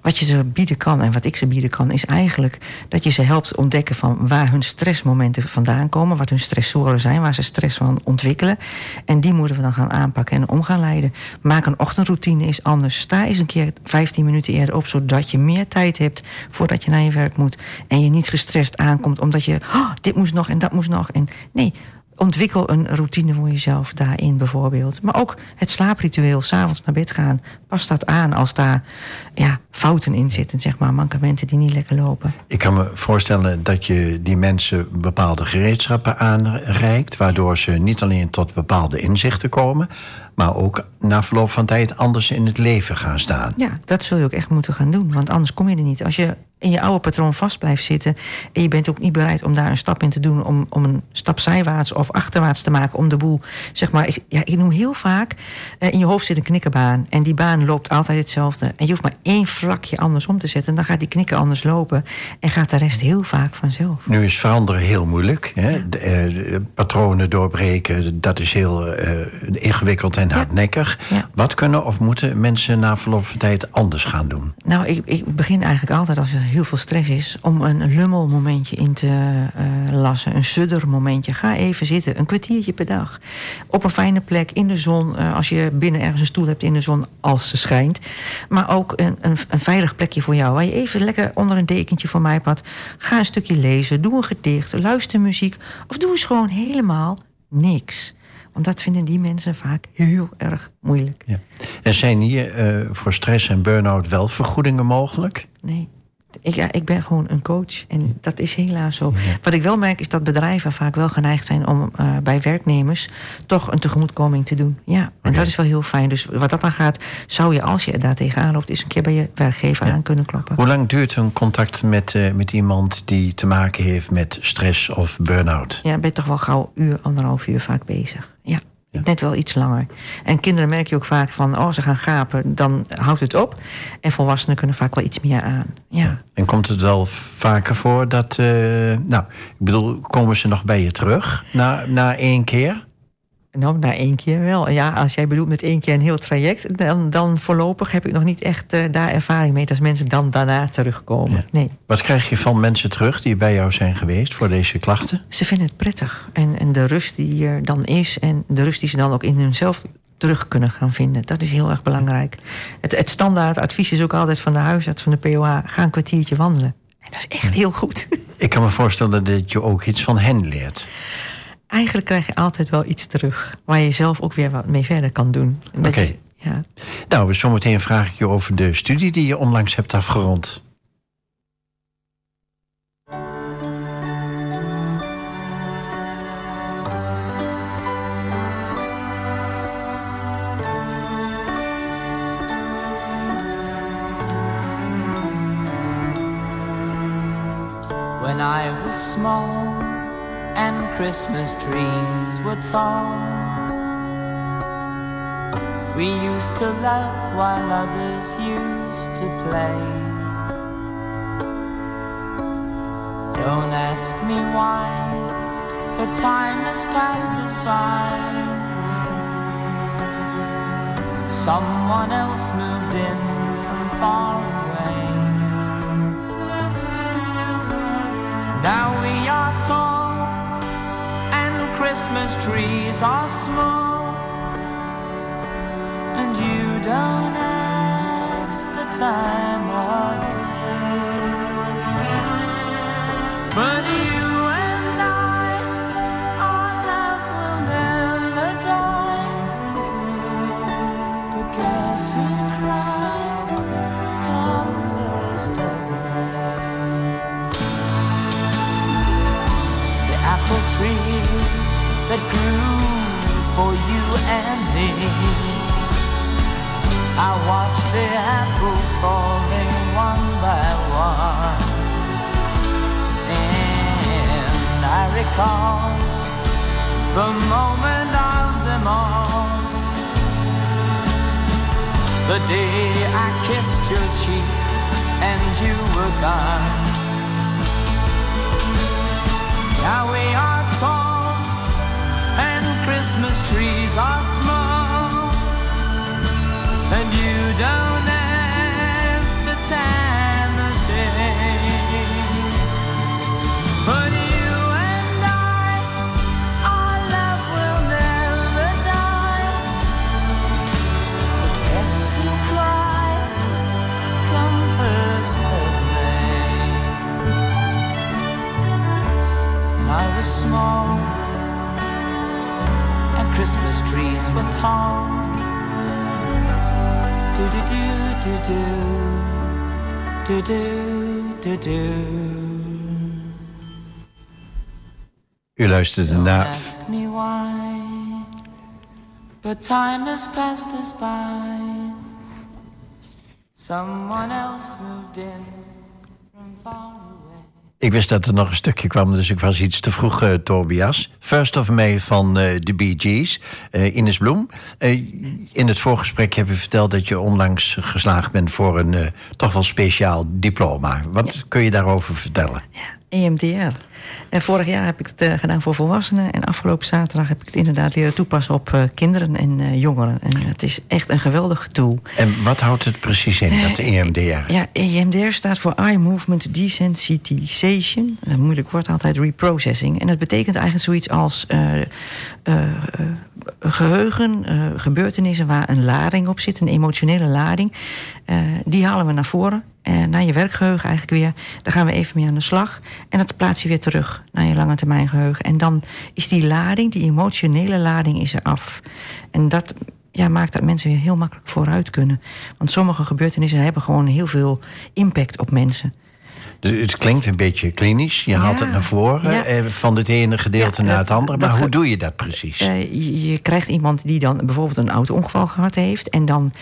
Wat je ze bieden kan en wat ik ze bieden kan, is eigenlijk dat je ze helpt ontdekken van waar hun stressmomenten vandaan komen, wat hun stressoren zijn, waar ze stress van ontwikkelen. En die moeten we dan gaan aanpakken en om gaan leiden. Maak een ochtendroutine is anders. Sta eens een keer 15 minuten eerder op, zodat je meer tijd hebt voordat je naar je werk moet. En je niet gestrest aankomt omdat je, oh, dit moest nog en dat moest nog. En nee, Ontwikkel een routine voor jezelf daarin bijvoorbeeld. Maar ook het slaapritueel, s'avonds naar bed gaan. Pas dat aan als daar ja, fouten in zitten, zeg maar, mankementen die niet lekker lopen. Ik kan me voorstellen dat je die mensen bepaalde gereedschappen aanreikt, waardoor ze niet alleen tot bepaalde inzichten komen, maar ook na verloop van tijd anders in het leven gaan staan. Ja, dat zul je ook echt moeten gaan doen, want anders kom je er niet. Als je in je oude patroon vast blijft zitten en je bent ook niet bereid om daar een stap in te doen, om, om een stap zijwaarts of achterwaarts te maken, om de boel, zeg maar, ik, ja, ik noem heel vaak, eh, in je hoofd zit een knikkerbaan en die baan loopt altijd hetzelfde. En je hoeft maar één vlakje anders om te zetten en dan gaat die knikker anders lopen en gaat de rest heel vaak vanzelf. Nu is veranderen heel moeilijk. Hè? De, eh, patronen doorbreken, dat is heel eh, ingewikkeld en hardnekkig. Ja. Wat kunnen of moeten mensen na verloop van tijd anders gaan doen? Nou, ik, ik begin eigenlijk altijd als er heel veel stress is, om een lummelmomentje in te eh, lassen. Een suddermomentje. Ga even zitten, een kwartiertje per dag. Op een fijne plek, in de zon. eh, als je binnen ergens een stoel hebt in de zon, als ze schijnt. Maar ook een, een, een veilig plekje voor jou. Waar je even lekker onder een dekentje van mij pad. Ga een stukje lezen, doe een gedicht, luister muziek. Of doe eens gewoon helemaal niks. Want dat vinden die mensen vaak heel erg moeilijk. Ja. En zijn hier eh, voor stress en burn-out wel vergoedingen mogelijk? Nee. Ik, ja, ik ben gewoon een coach en dat is helaas zo. Wat ik wel merk is dat bedrijven vaak wel geneigd zijn om eh, bij werknemers toch een tegemoetkoming te doen. Ja, en dat is wel heel fijn. Dus wat dat dan gaat, zou je als je daar tegenaan loopt, eens een keer bij je werkgever aan kunnen kloppen. Hoe lang duurt een contact met, eh, met iemand die te maken heeft met stress of burn-out? Ja, ben je toch wel gauw uur, anderhalf uur vaak bezig. Ja. Net wel iets langer. En kinderen merk je ook vaak van, oh, ze gaan gapen, dan houdt het op. En volwassenen kunnen vaak wel iets meer aan. Ja. En komt het wel vaker voor dat. eh, nou, ik bedoel, komen ze nog bij je terug na, na één keer? Nou, na één keer wel. Ja, als jij bedoelt met één keer een heel traject, dan, dan voorlopig heb ik nog niet echt eh, daar ervaring mee. Als mensen dan daarna terugkomen. Ja. Nee, Wat krijg je van mensen terug die bij jou zijn geweest voor deze klachten? ze vinden het prettig. En, en de rust die er dan is en de rust die ze dan ook in hunzelf terug kunnen gaan vinden. Dat is heel erg belangrijk. Het, het standaard advies is ook altijd van de huisarts van de POA: ga een kwartiertje wandelen. En dat is echt heel goed. [LAUGHS] Ik kan me voorstellen dat je ook iets van hen leert. Eigenlijk krijg je altijd wel iets terug waar je zelf ook weer wat mee verder kan doen. Oké. ja. Nou, zometeen vraag ik je over de studie die je onlangs hebt afgerond. When I was small and Christmas trees were tall, we used to laugh while others used to play. Don't ask me why, but time has passed us by. Someone else moved in from far Christmas trees are small, and you don't ask the time I watch the apples falling one by one. And I recall the moment of them all. The day I kissed your cheek and you were gone. Now we are tall and Christmas trees are small, and you don't ask. But you and I, our love will never die. And I was small, and Christmas trees were tall do do do do do U luisterde naar. Ask me why, but time has passed us by. Someone else moved in from far. Ik wist dat er nog een stukje kwam, dus ik was iets te vroeg, eh, Tobias. First of May van eh, de Bee Gees, eh, Ines Bloem. In het voorgesprek heb je verteld dat je onlangs geslaagd bent voor een toch wel speciaal diploma. Wat kun je daarover vertellen? EMDR. En vorig jaar heb ik het eh, gedaan voor volwassenen. En afgelopen zaterdag heb ik het inderdaad leren toepassen op eh, kinderen en eh, jongeren. En het is echt een geweldig tool. En wat houdt het precies in, dat E EMDR? Ja, EMDR staat voor Eye Movement Desensitization. Een moeilijk woord altijd, reprocessing. En dat betekent eigenlijk zoiets als eh, eh, eh, geheugen, eh, gebeurtenissen waar een lading op zit, een emotionele lading. Eh, die halen we naar voren. En naar je werkgeheugen eigenlijk weer. Daar gaan we even mee aan de slag. En dat plaats je weer terug naar je lange termijn geheugen. En dan is die lading, die emotionele lading, is er af. En dat ja, maakt dat mensen weer heel makkelijk vooruit kunnen. Want sommige gebeurtenissen hebben gewoon heel veel impact op mensen. Dus het klinkt een beetje klinisch. Je haalt het naar voren Ja. eh, van het ene gedeelte Ja, naar het andere. Maar hoe doe je dat precies? Eh, je, krijgt iemand die dan bijvoorbeeld een auto-ongeval gehad heeft. En dan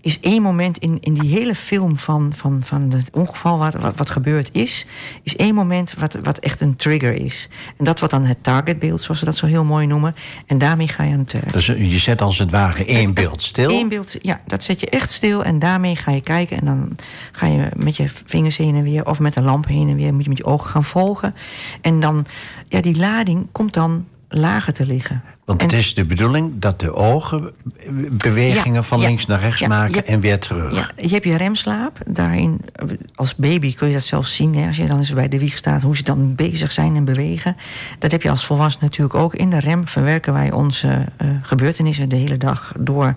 is één moment in, in die hele film van, van, van het ongeval wat, wat, wat gebeurd is, is één moment wat, wat echt een trigger is. En dat wordt dan het targetbeeld, zoals ze dat zo heel mooi noemen. En daarmee ga je aan het werk. Dus je zet als het ware één beeld stil. Eén beeld, ja, dat zet je echt stil en daarmee ga je kijken. En dan ga je met je vingers heen en weer of met een lamp heen en weer, moet je met je ogen gaan volgen. En dan, ja, die lading komt dan lager te liggen. Want En- het is de bedoeling dat de ogen bewegingen Ja, van ja, links naar rechts ja, maken je- en weer terug. Ja, je hebt je remslaap. Daarin, als baby kun je dat zelfs zien. Hè, als je dan eens bij de wieg staat, hoe ze dan bezig zijn en bewegen. Dat heb je als volwassene natuurlijk ook. In de rem verwerken wij onze eh, gebeurtenissen de hele dag door.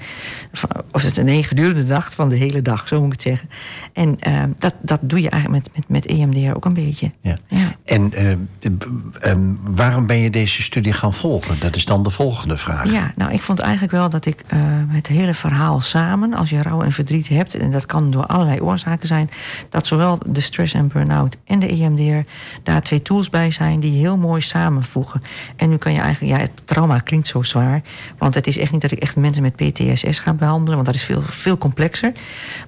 Of het nee, gedurende de dag van de hele dag, zo moet ik het zeggen. En eh, dat, dat doe je eigenlijk met, met, met EMDR ook een beetje. Ja. Ja. En eh, ehm, waarom ben je deze studie gaan volgen? Dat is dan de volgende vraag. Ja, nou, ik vond eigenlijk wel dat ik eh, het hele verhaal samen, als je rouw en verdriet hebt, en dat kan door allerlei oorzaken zijn, dat zowel de stress en burn-out en de EMDR daar twee tools bij zijn die heel mooi samenvoegen. En nu kan je eigenlijk, ja, het trauma klinkt zo zwaar, want het is echt niet dat ik echt mensen met PTSS ga behandelen, want dat is veel, veel complexer.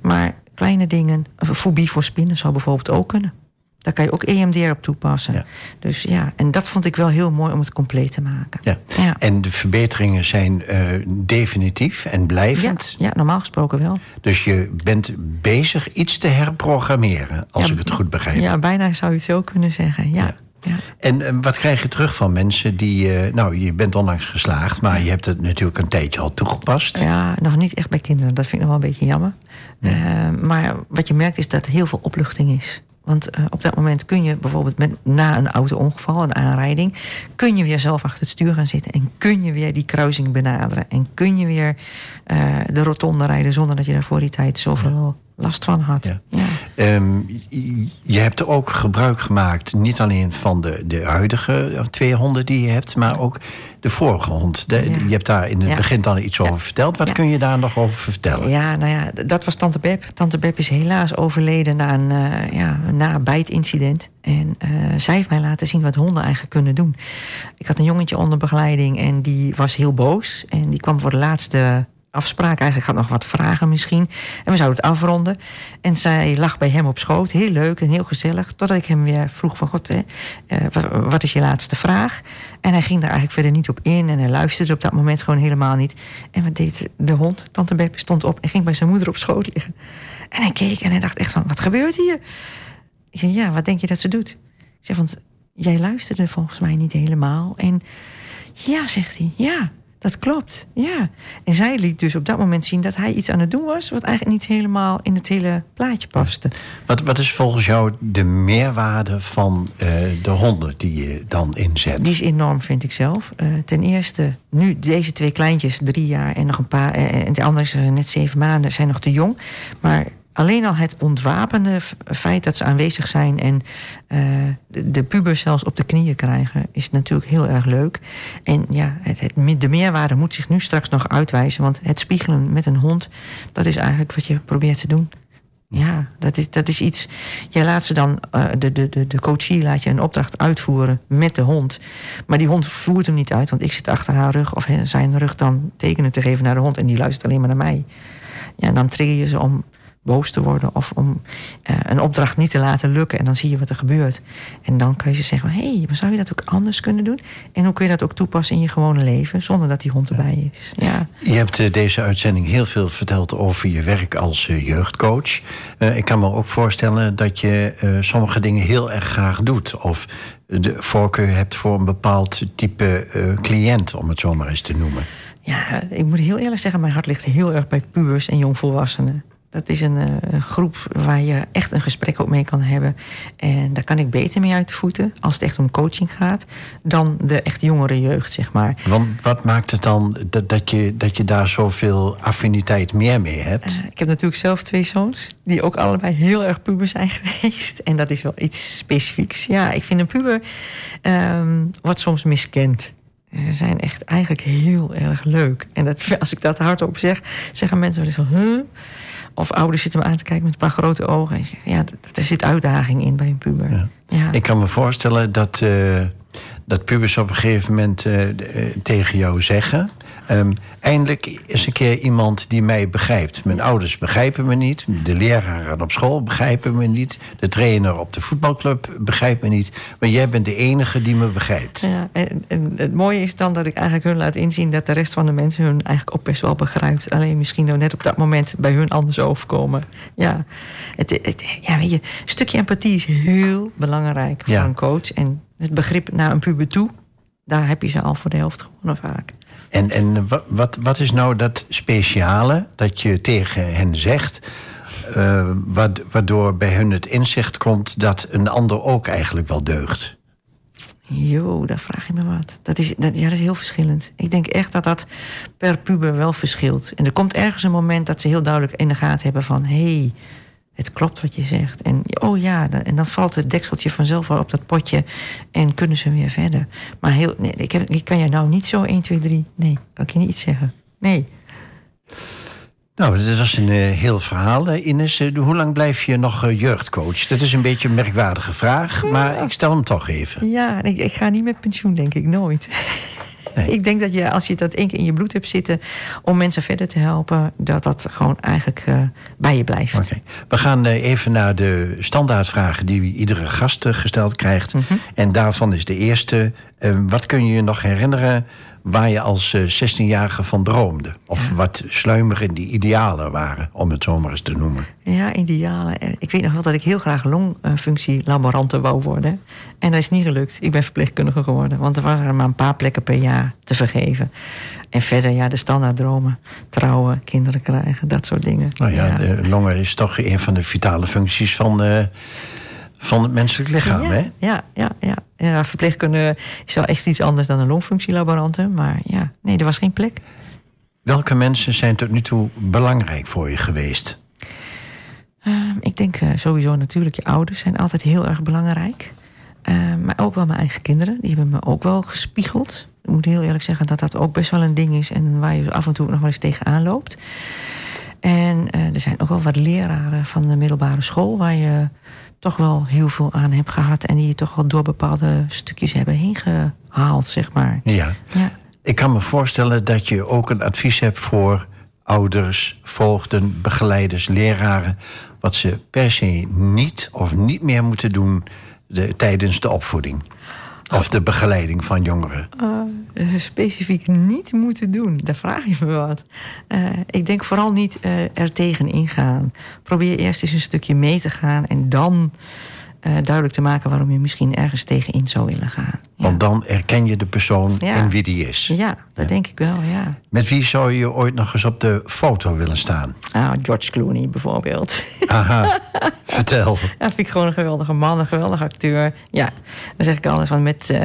Maar kleine dingen, fobie voor spinnen zou bijvoorbeeld ook kunnen. Daar kan je ook EMDR op toepassen. Ja. Dus ja, en dat vond ik wel heel mooi om het compleet te maken. Ja. Ja. En de verbeteringen zijn eh, definitief en blijvend. ja, normaal gesproken wel. Dus je bent bezig iets te herprogrammeren, als ik het goed begrijp. Ja, bijna zou je het zo kunnen zeggen. Ja. Ja. En eh, wat krijg je terug van mensen die... eh, nou, je bent onlangs geslaagd, maar je hebt het natuurlijk een tijdje al toegepast. Ja, nog niet echt bij kinderen. Dat vind ik nog wel een beetje jammer. Maar wat je merkt is dat er heel veel opluchting is. Want eh, op dat moment kun je bijvoorbeeld met, na een auto-ongeval, een aanrijding... kun je weer zelf achter het stuur gaan zitten... en kun je weer die kruising benaderen. En kun je weer eh, de rotonde rijden... zonder dat je daar voor die tijd zoveel last van had. Ja. Ja. Ehm, je- hebt er ook gebruik gemaakt, niet alleen van de, de huidige eh, twee honden die je hebt, maar ook de vorige hond. De- Ja. Je hebt daar in het Ja. begin dan iets over verteld. Wat kun je daar nog over vertellen? Ja, nou ja, dat was Tante Beb. Tante Beb is helaas overleden na een, eh ja, na een bijtincident. En eh, zij heeft mij laten zien wat honden eigenlijk kunnen doen. Ik had een jongetje onder begeleiding en die was heel boos. En die kwam voor de laatste afspraak. Eigenlijk had nog wat vragen misschien. En we zouden het afronden. En zij lag bij hem op schoot. Heel leuk en heel gezellig. Totdat ik hem weer vroeg van... God, hè, eh, wa- wat is je laatste vraag? En hij ging daar eigenlijk verder niet op in. En hij luisterde op dat moment gewoon helemaal niet. En wat deed de hond? Tante Beb stond op en ging bij zijn moeder op schoot liggen. En hij keek en hij dacht echt van... Wat gebeurt hier? Ik zei, ja, wat denk je dat ze doet? Ik zeg, want jij luisterde volgens mij niet helemaal. En ja, zegt hij, ja, dat klopt, ja. En zij liet dus op dat moment zien dat hij iets aan het doen was... wat eigenlijk niet helemaal in het hele plaatje paste. Wat, wat is volgens jou de meerwaarde van eh, de honden die je dan inzet? Die is enorm, vind ik zelf. Eh, ten eerste, nu deze twee kleintjes, drie jaar en nog een paar... eh, en de andere is net zeven maanden, zijn nog te jong. Maar alleen al het ontwapende feit dat ze aanwezig zijn... en eh, de, pubers zelfs op de knieën krijgen, is natuurlijk heel erg leuk. En ja, het, de meerwaarde moet zich nu straks nog uitwijzen... want het spiegelen met een hond, dat is eigenlijk wat je probeert te doen. Ja, dat is, dat is iets. Jij laat ze dan, eh, de, de, de, coachie laat je een opdracht uitvoeren met de hond. Maar die hond voert hem niet uit, want ik zit achter haar rug of zijn rug dan tekenen te geven naar de hond en die luistert alleen maar naar mij. Ja, dan trigger je ze om boos te worden of om eh, een opdracht niet te laten lukken. En dan zie je wat er gebeurt. En dan kan je ze zeggen: hé, hey, maar zou je dat ook anders kunnen doen? En hoe kun je dat ook toepassen in je gewone leven zonder dat die hond erbij is? Ja. Je hebt eh, deze uitzending heel veel verteld over je werk als eh, jeugdcoach. Ik kan me ook voorstellen dat je sommige dingen heel erg graag doet. Of de voorkeur hebt voor een bepaald type cliënt, om het zo maar eens te noemen. Ja, ik moet heel eerlijk zeggen, mijn hart ligt heel erg bij pubers en jongvolwassenen. Dat is een, eh, een groep waar je echt een gesprek ook mee kan hebben. En daar kan ik beter mee uit de voeten, als het echt om coaching gaat, dan de echt jongere jeugd, zeg maar. Want wat maakt het dan dat, dat, je, dat je daar zoveel affiniteit meer mee hebt? Eh, ik heb natuurlijk zelf twee zoons, die ook allebei heel erg puber zijn [LAUGHS] geweest. En dat is wel iets specifieks. Ja, ik vind een puber ehm, wordt soms miskend. Ze zijn echt eigenlijk heel erg leuk. En dat, [LAUGHS] als ik dat hardop zeg, zeggen mensen wel eens van... Huh? Of ouders zitten me aan te kijken met een paar grote ogen. En ja, er zit uitdaging in bij een puber. Ja. Ja. Ik kan me voorstellen dat, eh, dat pubers op een gegeven moment eh, eh, tegen jou zeggen... ehm, eindelijk is een keer iemand die mij begrijpt. Mijn ouders begrijpen me niet. De leraren op school begrijpen me niet. De trainer op de voetbalclub begrijpt me niet. Maar jij bent de enige die me begrijpt. Ja, en, en het mooie is dan dat ik eigenlijk hun laat inzien... dat de rest van de mensen hun eigenlijk ook best wel begrijpt. Alleen misschien nou net op dat moment bij hun anders overkomen. Ja, het, het- ja weet je, een stukje empathie is heel belangrijk voor Ja. een coach. En het begrip naar een puber toe... daar heb je ze al voor de helft gewonnen vaak. En, en wa- wat, wat is nou dat speciale dat je tegen hen zegt... wat- waardoor bij hun het inzicht komt dat een ander ook eigenlijk wel deugt? Jo, daar vraag je me wat. Dat is, dat, ja, dat is heel verschillend. Ik denk echt dat dat per puber wel verschilt. En er komt ergens een moment dat ze heel duidelijk in de gaten hebben van... hé, hey, het klopt wat je zegt. En oh ja, dan- en dan valt het dekseltje vanzelf wel op dat potje... en kunnen ze weer verder. Maar heel, nee, ik, heb- ik kan je nou niet zo 1, 2, 3... Nee, kan ik je niet iets zeggen. Nee. Nou, dat was een eh, heel verhaal, eh, Ines. Eh, hoe lang blijf je nog jeugdcoach? Dat is een beetje een merkwaardige vraag, maar ik stel hem toch even. Ja, ik, ik ga niet met pensioen, denk ik, nooit. [LAUGHS] Nee. Ik denk dat je, als je dat één keer in je bloed hebt zitten... om mensen verder te helpen, dat dat gewoon eigenlijk eh, bij je blijft. Oké. We gaan eh, even naar de standaardvragen die iedere gast eh, gesteld krijgt. En daarvan is de eerste: eh, wat kun je je nog herinneren waar je als eh, 16-jarige van droomde? Of wat sluimerende idealen waren, om het zo maar eens te noemen. Ja, idealen. Eh, Ik weet nog wel dat ik heel graag longfunctielaborante wou worden. En dat is niet gelukt. Ik ben verpleegkundige geworden. Want er waren maar een paar plekken per jaar te vergeven. En verder, ja, de standaarddromen. Trouwen, kinderen krijgen, dat soort dingen. Nou ja, de longen is toch een van de vitale functies van, eh, van het menselijk lichaam, ja, hè? Ja, ja, ja. Ja. Verpleegkunde is wel echt iets anders dan een longfunctielaborante. Maar ja, nee, er was geen plek. Welke mensen zijn tot nu toe belangrijk voor je geweest? Ehm, ik denk eh, sowieso natuurlijk je ouders zijn altijd heel erg belangrijk. Ehm, maar ook wel mijn eigen kinderen. Die hebben me ook wel gespiegeld. Ik moet heel eerlijk zeggen dat dat ook best wel een ding is... en waar je af en toe nog wel eens tegenaan loopt. En eh, er zijn ook wel wat leraren van de middelbare school... waar je toch wel heel veel aan hebt gehad... en die je toch wel door bepaalde stukjes hebben heen gehaald, zeg maar. Ja. Ja. Ik kan me voorstellen dat je ook een advies hebt voor ouders, voogden, begeleiders, leraren. wat ze per se niet of niet meer moeten doen de, tijdens de opvoeding. Of de begeleiding van jongeren. eh, specifiek niet moeten doen. Daar vraag je me wat. Eh, ik denk vooral niet eh, er tegen ingaan. Probeer eerst eens een stukje mee te gaan en dan eh, duidelijk te maken waarom je misschien ergens tegenin zou willen gaan. Ja, Want dan erken je de persoon Ja. en wie die is. ja dat denk ik wel, ja. Met wie zou je ooit nog eens op de foto willen staan? Nou, George Clooney bijvoorbeeld. [LAUGHS] Aha, vertel. Ja, vind ik gewoon een geweldige man, een geweldige acteur. Ja, dan zeg ik altijd van, met, eh,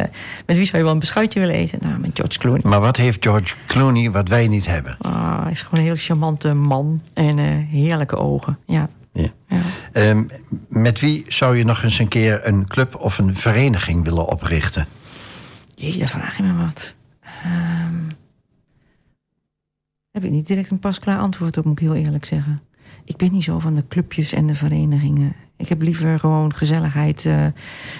met wie zou je wel een beschuitje willen eten? Nou, met George Clooney. Maar wat heeft George Clooney wat wij niet hebben? Ah, hij is gewoon een heel charmante man en eh, heerlijke ogen. Ja. Ja. ja. Ehm, met wie zou je nog eens een keer een club of een vereniging willen oprichten? Jee, daar vraag je me wat. Ehm, heb ik niet direct een pasklaar antwoord op, moet ik heel eerlijk zeggen. Ik ben niet zo van de clubjes en de verenigingen. Ik heb liever gewoon gezelligheid. eh, en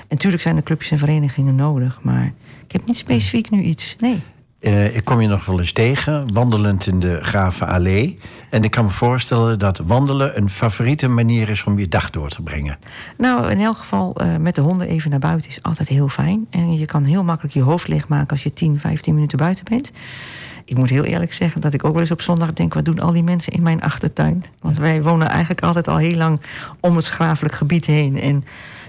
natuurlijk zijn er clubjes en verenigingen nodig, maar ik heb niet specifiek nu iets. Nee. Eh, ik kom je nog wel eens tegen, wandelend in de Graven Allee. En ik kan me voorstellen dat wandelen een favoriete manier is om je dag door te brengen. Nou, in elk geval eh, met de honden even naar buiten is altijd heel fijn. En je kan heel makkelijk je hoofd leegmaken als je 10, 15 minuten buiten bent. Ik moet heel eerlijk zeggen dat ik ook wel eens op zondag denk... wat doen al die mensen in mijn achtertuin? Want wij wonen eigenlijk altijd al heel lang om het grafelijk gebied heen. En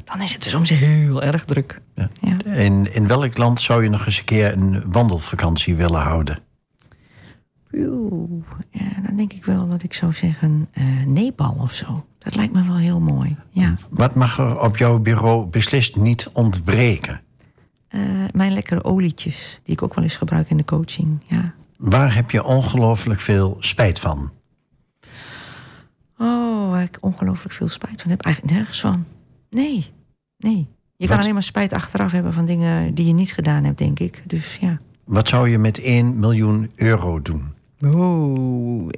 dan is het dus soms heel erg druk. Ja. Ja. In, in welk land zou je nog eens een keer een wandelvakantie willen houden? Oeh, ja, dan denk ik wel dat ik zou zeggen eh, Nepal of zo. Dat lijkt me wel heel mooi. Ja. Wat mag er op jouw bureau beslist niet ontbreken? Eh, mijn lekkere olietjes, die ik ook wel eens gebruik in de coaching. Ja. Waar heb je ongelooflijk veel spijt van? Oh, waar ik ongelooflijk veel spijt van heb. Eigenlijk nergens van. Nee, nee. Je kan alleen maar spijt achteraf hebben van dingen die je niet gedaan hebt, denk ik. Dus ja. Wat zou je met 1 miljoen euro doen?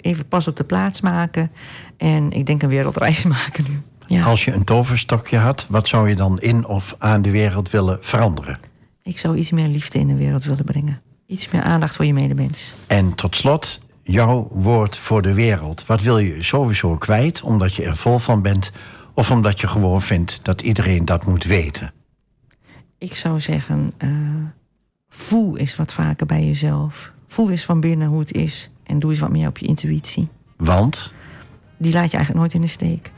Even pas op de plaats maken. En ik denk een wereldreis [LAUGHS] maken nu. Ja. Als je een toverstokje had, wat zou je dan in of aan de wereld willen veranderen? Ik zou iets meer liefde in de wereld willen brengen. Iets meer aandacht voor je medemens. En tot slot, jouw woord voor de wereld. Wat wil je sowieso kwijt, omdat je er vol van bent... of omdat je gewoon vindt dat iedereen dat moet weten? Ik zou zeggen, eh, voel eens wat vaker bij jezelf. Voel eens van binnen hoe het is. En doe eens wat meer op je intuïtie. Want, Die laat je eigenlijk nooit in de steek.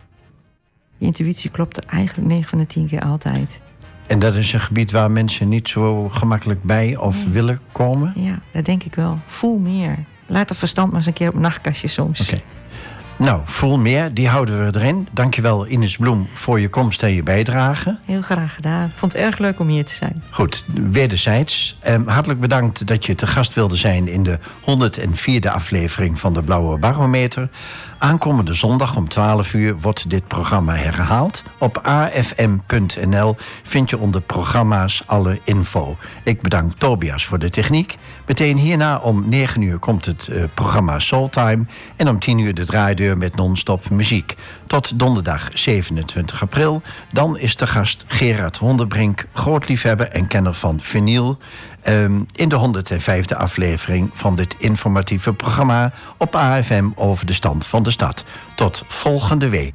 Je intuïtie klopt er eigenlijk 9 van de 10 keer altijd. en dat is een gebied waar mensen niet zo gemakkelijk bij of willen komen... Ja, dat denk ik wel. Voel meer. Laat het verstand maar eens een keer op nachtkastje soms. Oké. Nou, voel meer, die houden we erin. Dankjewel Ines Bloem voor je komst en je bijdrage. Heel graag gedaan. Ik vond het erg leuk om hier te zijn. Goed, wederzijds. Ehm, hartelijk bedankt dat je te gast wilde zijn in de 104e aflevering van de Blauwe Barometer. Aankomende zondag om 12 uur wordt dit programma herhaald. Op afm.nl vind je onder programma's alle info. Ik bedank Tobias voor de techniek. Meteen hierna om 9 uur komt het eh, programma Soultime. En om 10 uur de draaideur met non-stop muziek. Tot donderdag 27 april. Dan is de gast Gerard Honderbrink, groot liefhebber en kenner van vinyl. Ehm, in de 105e aflevering van dit informatieve programma op AFM over de stand van de stad. Tot volgende week.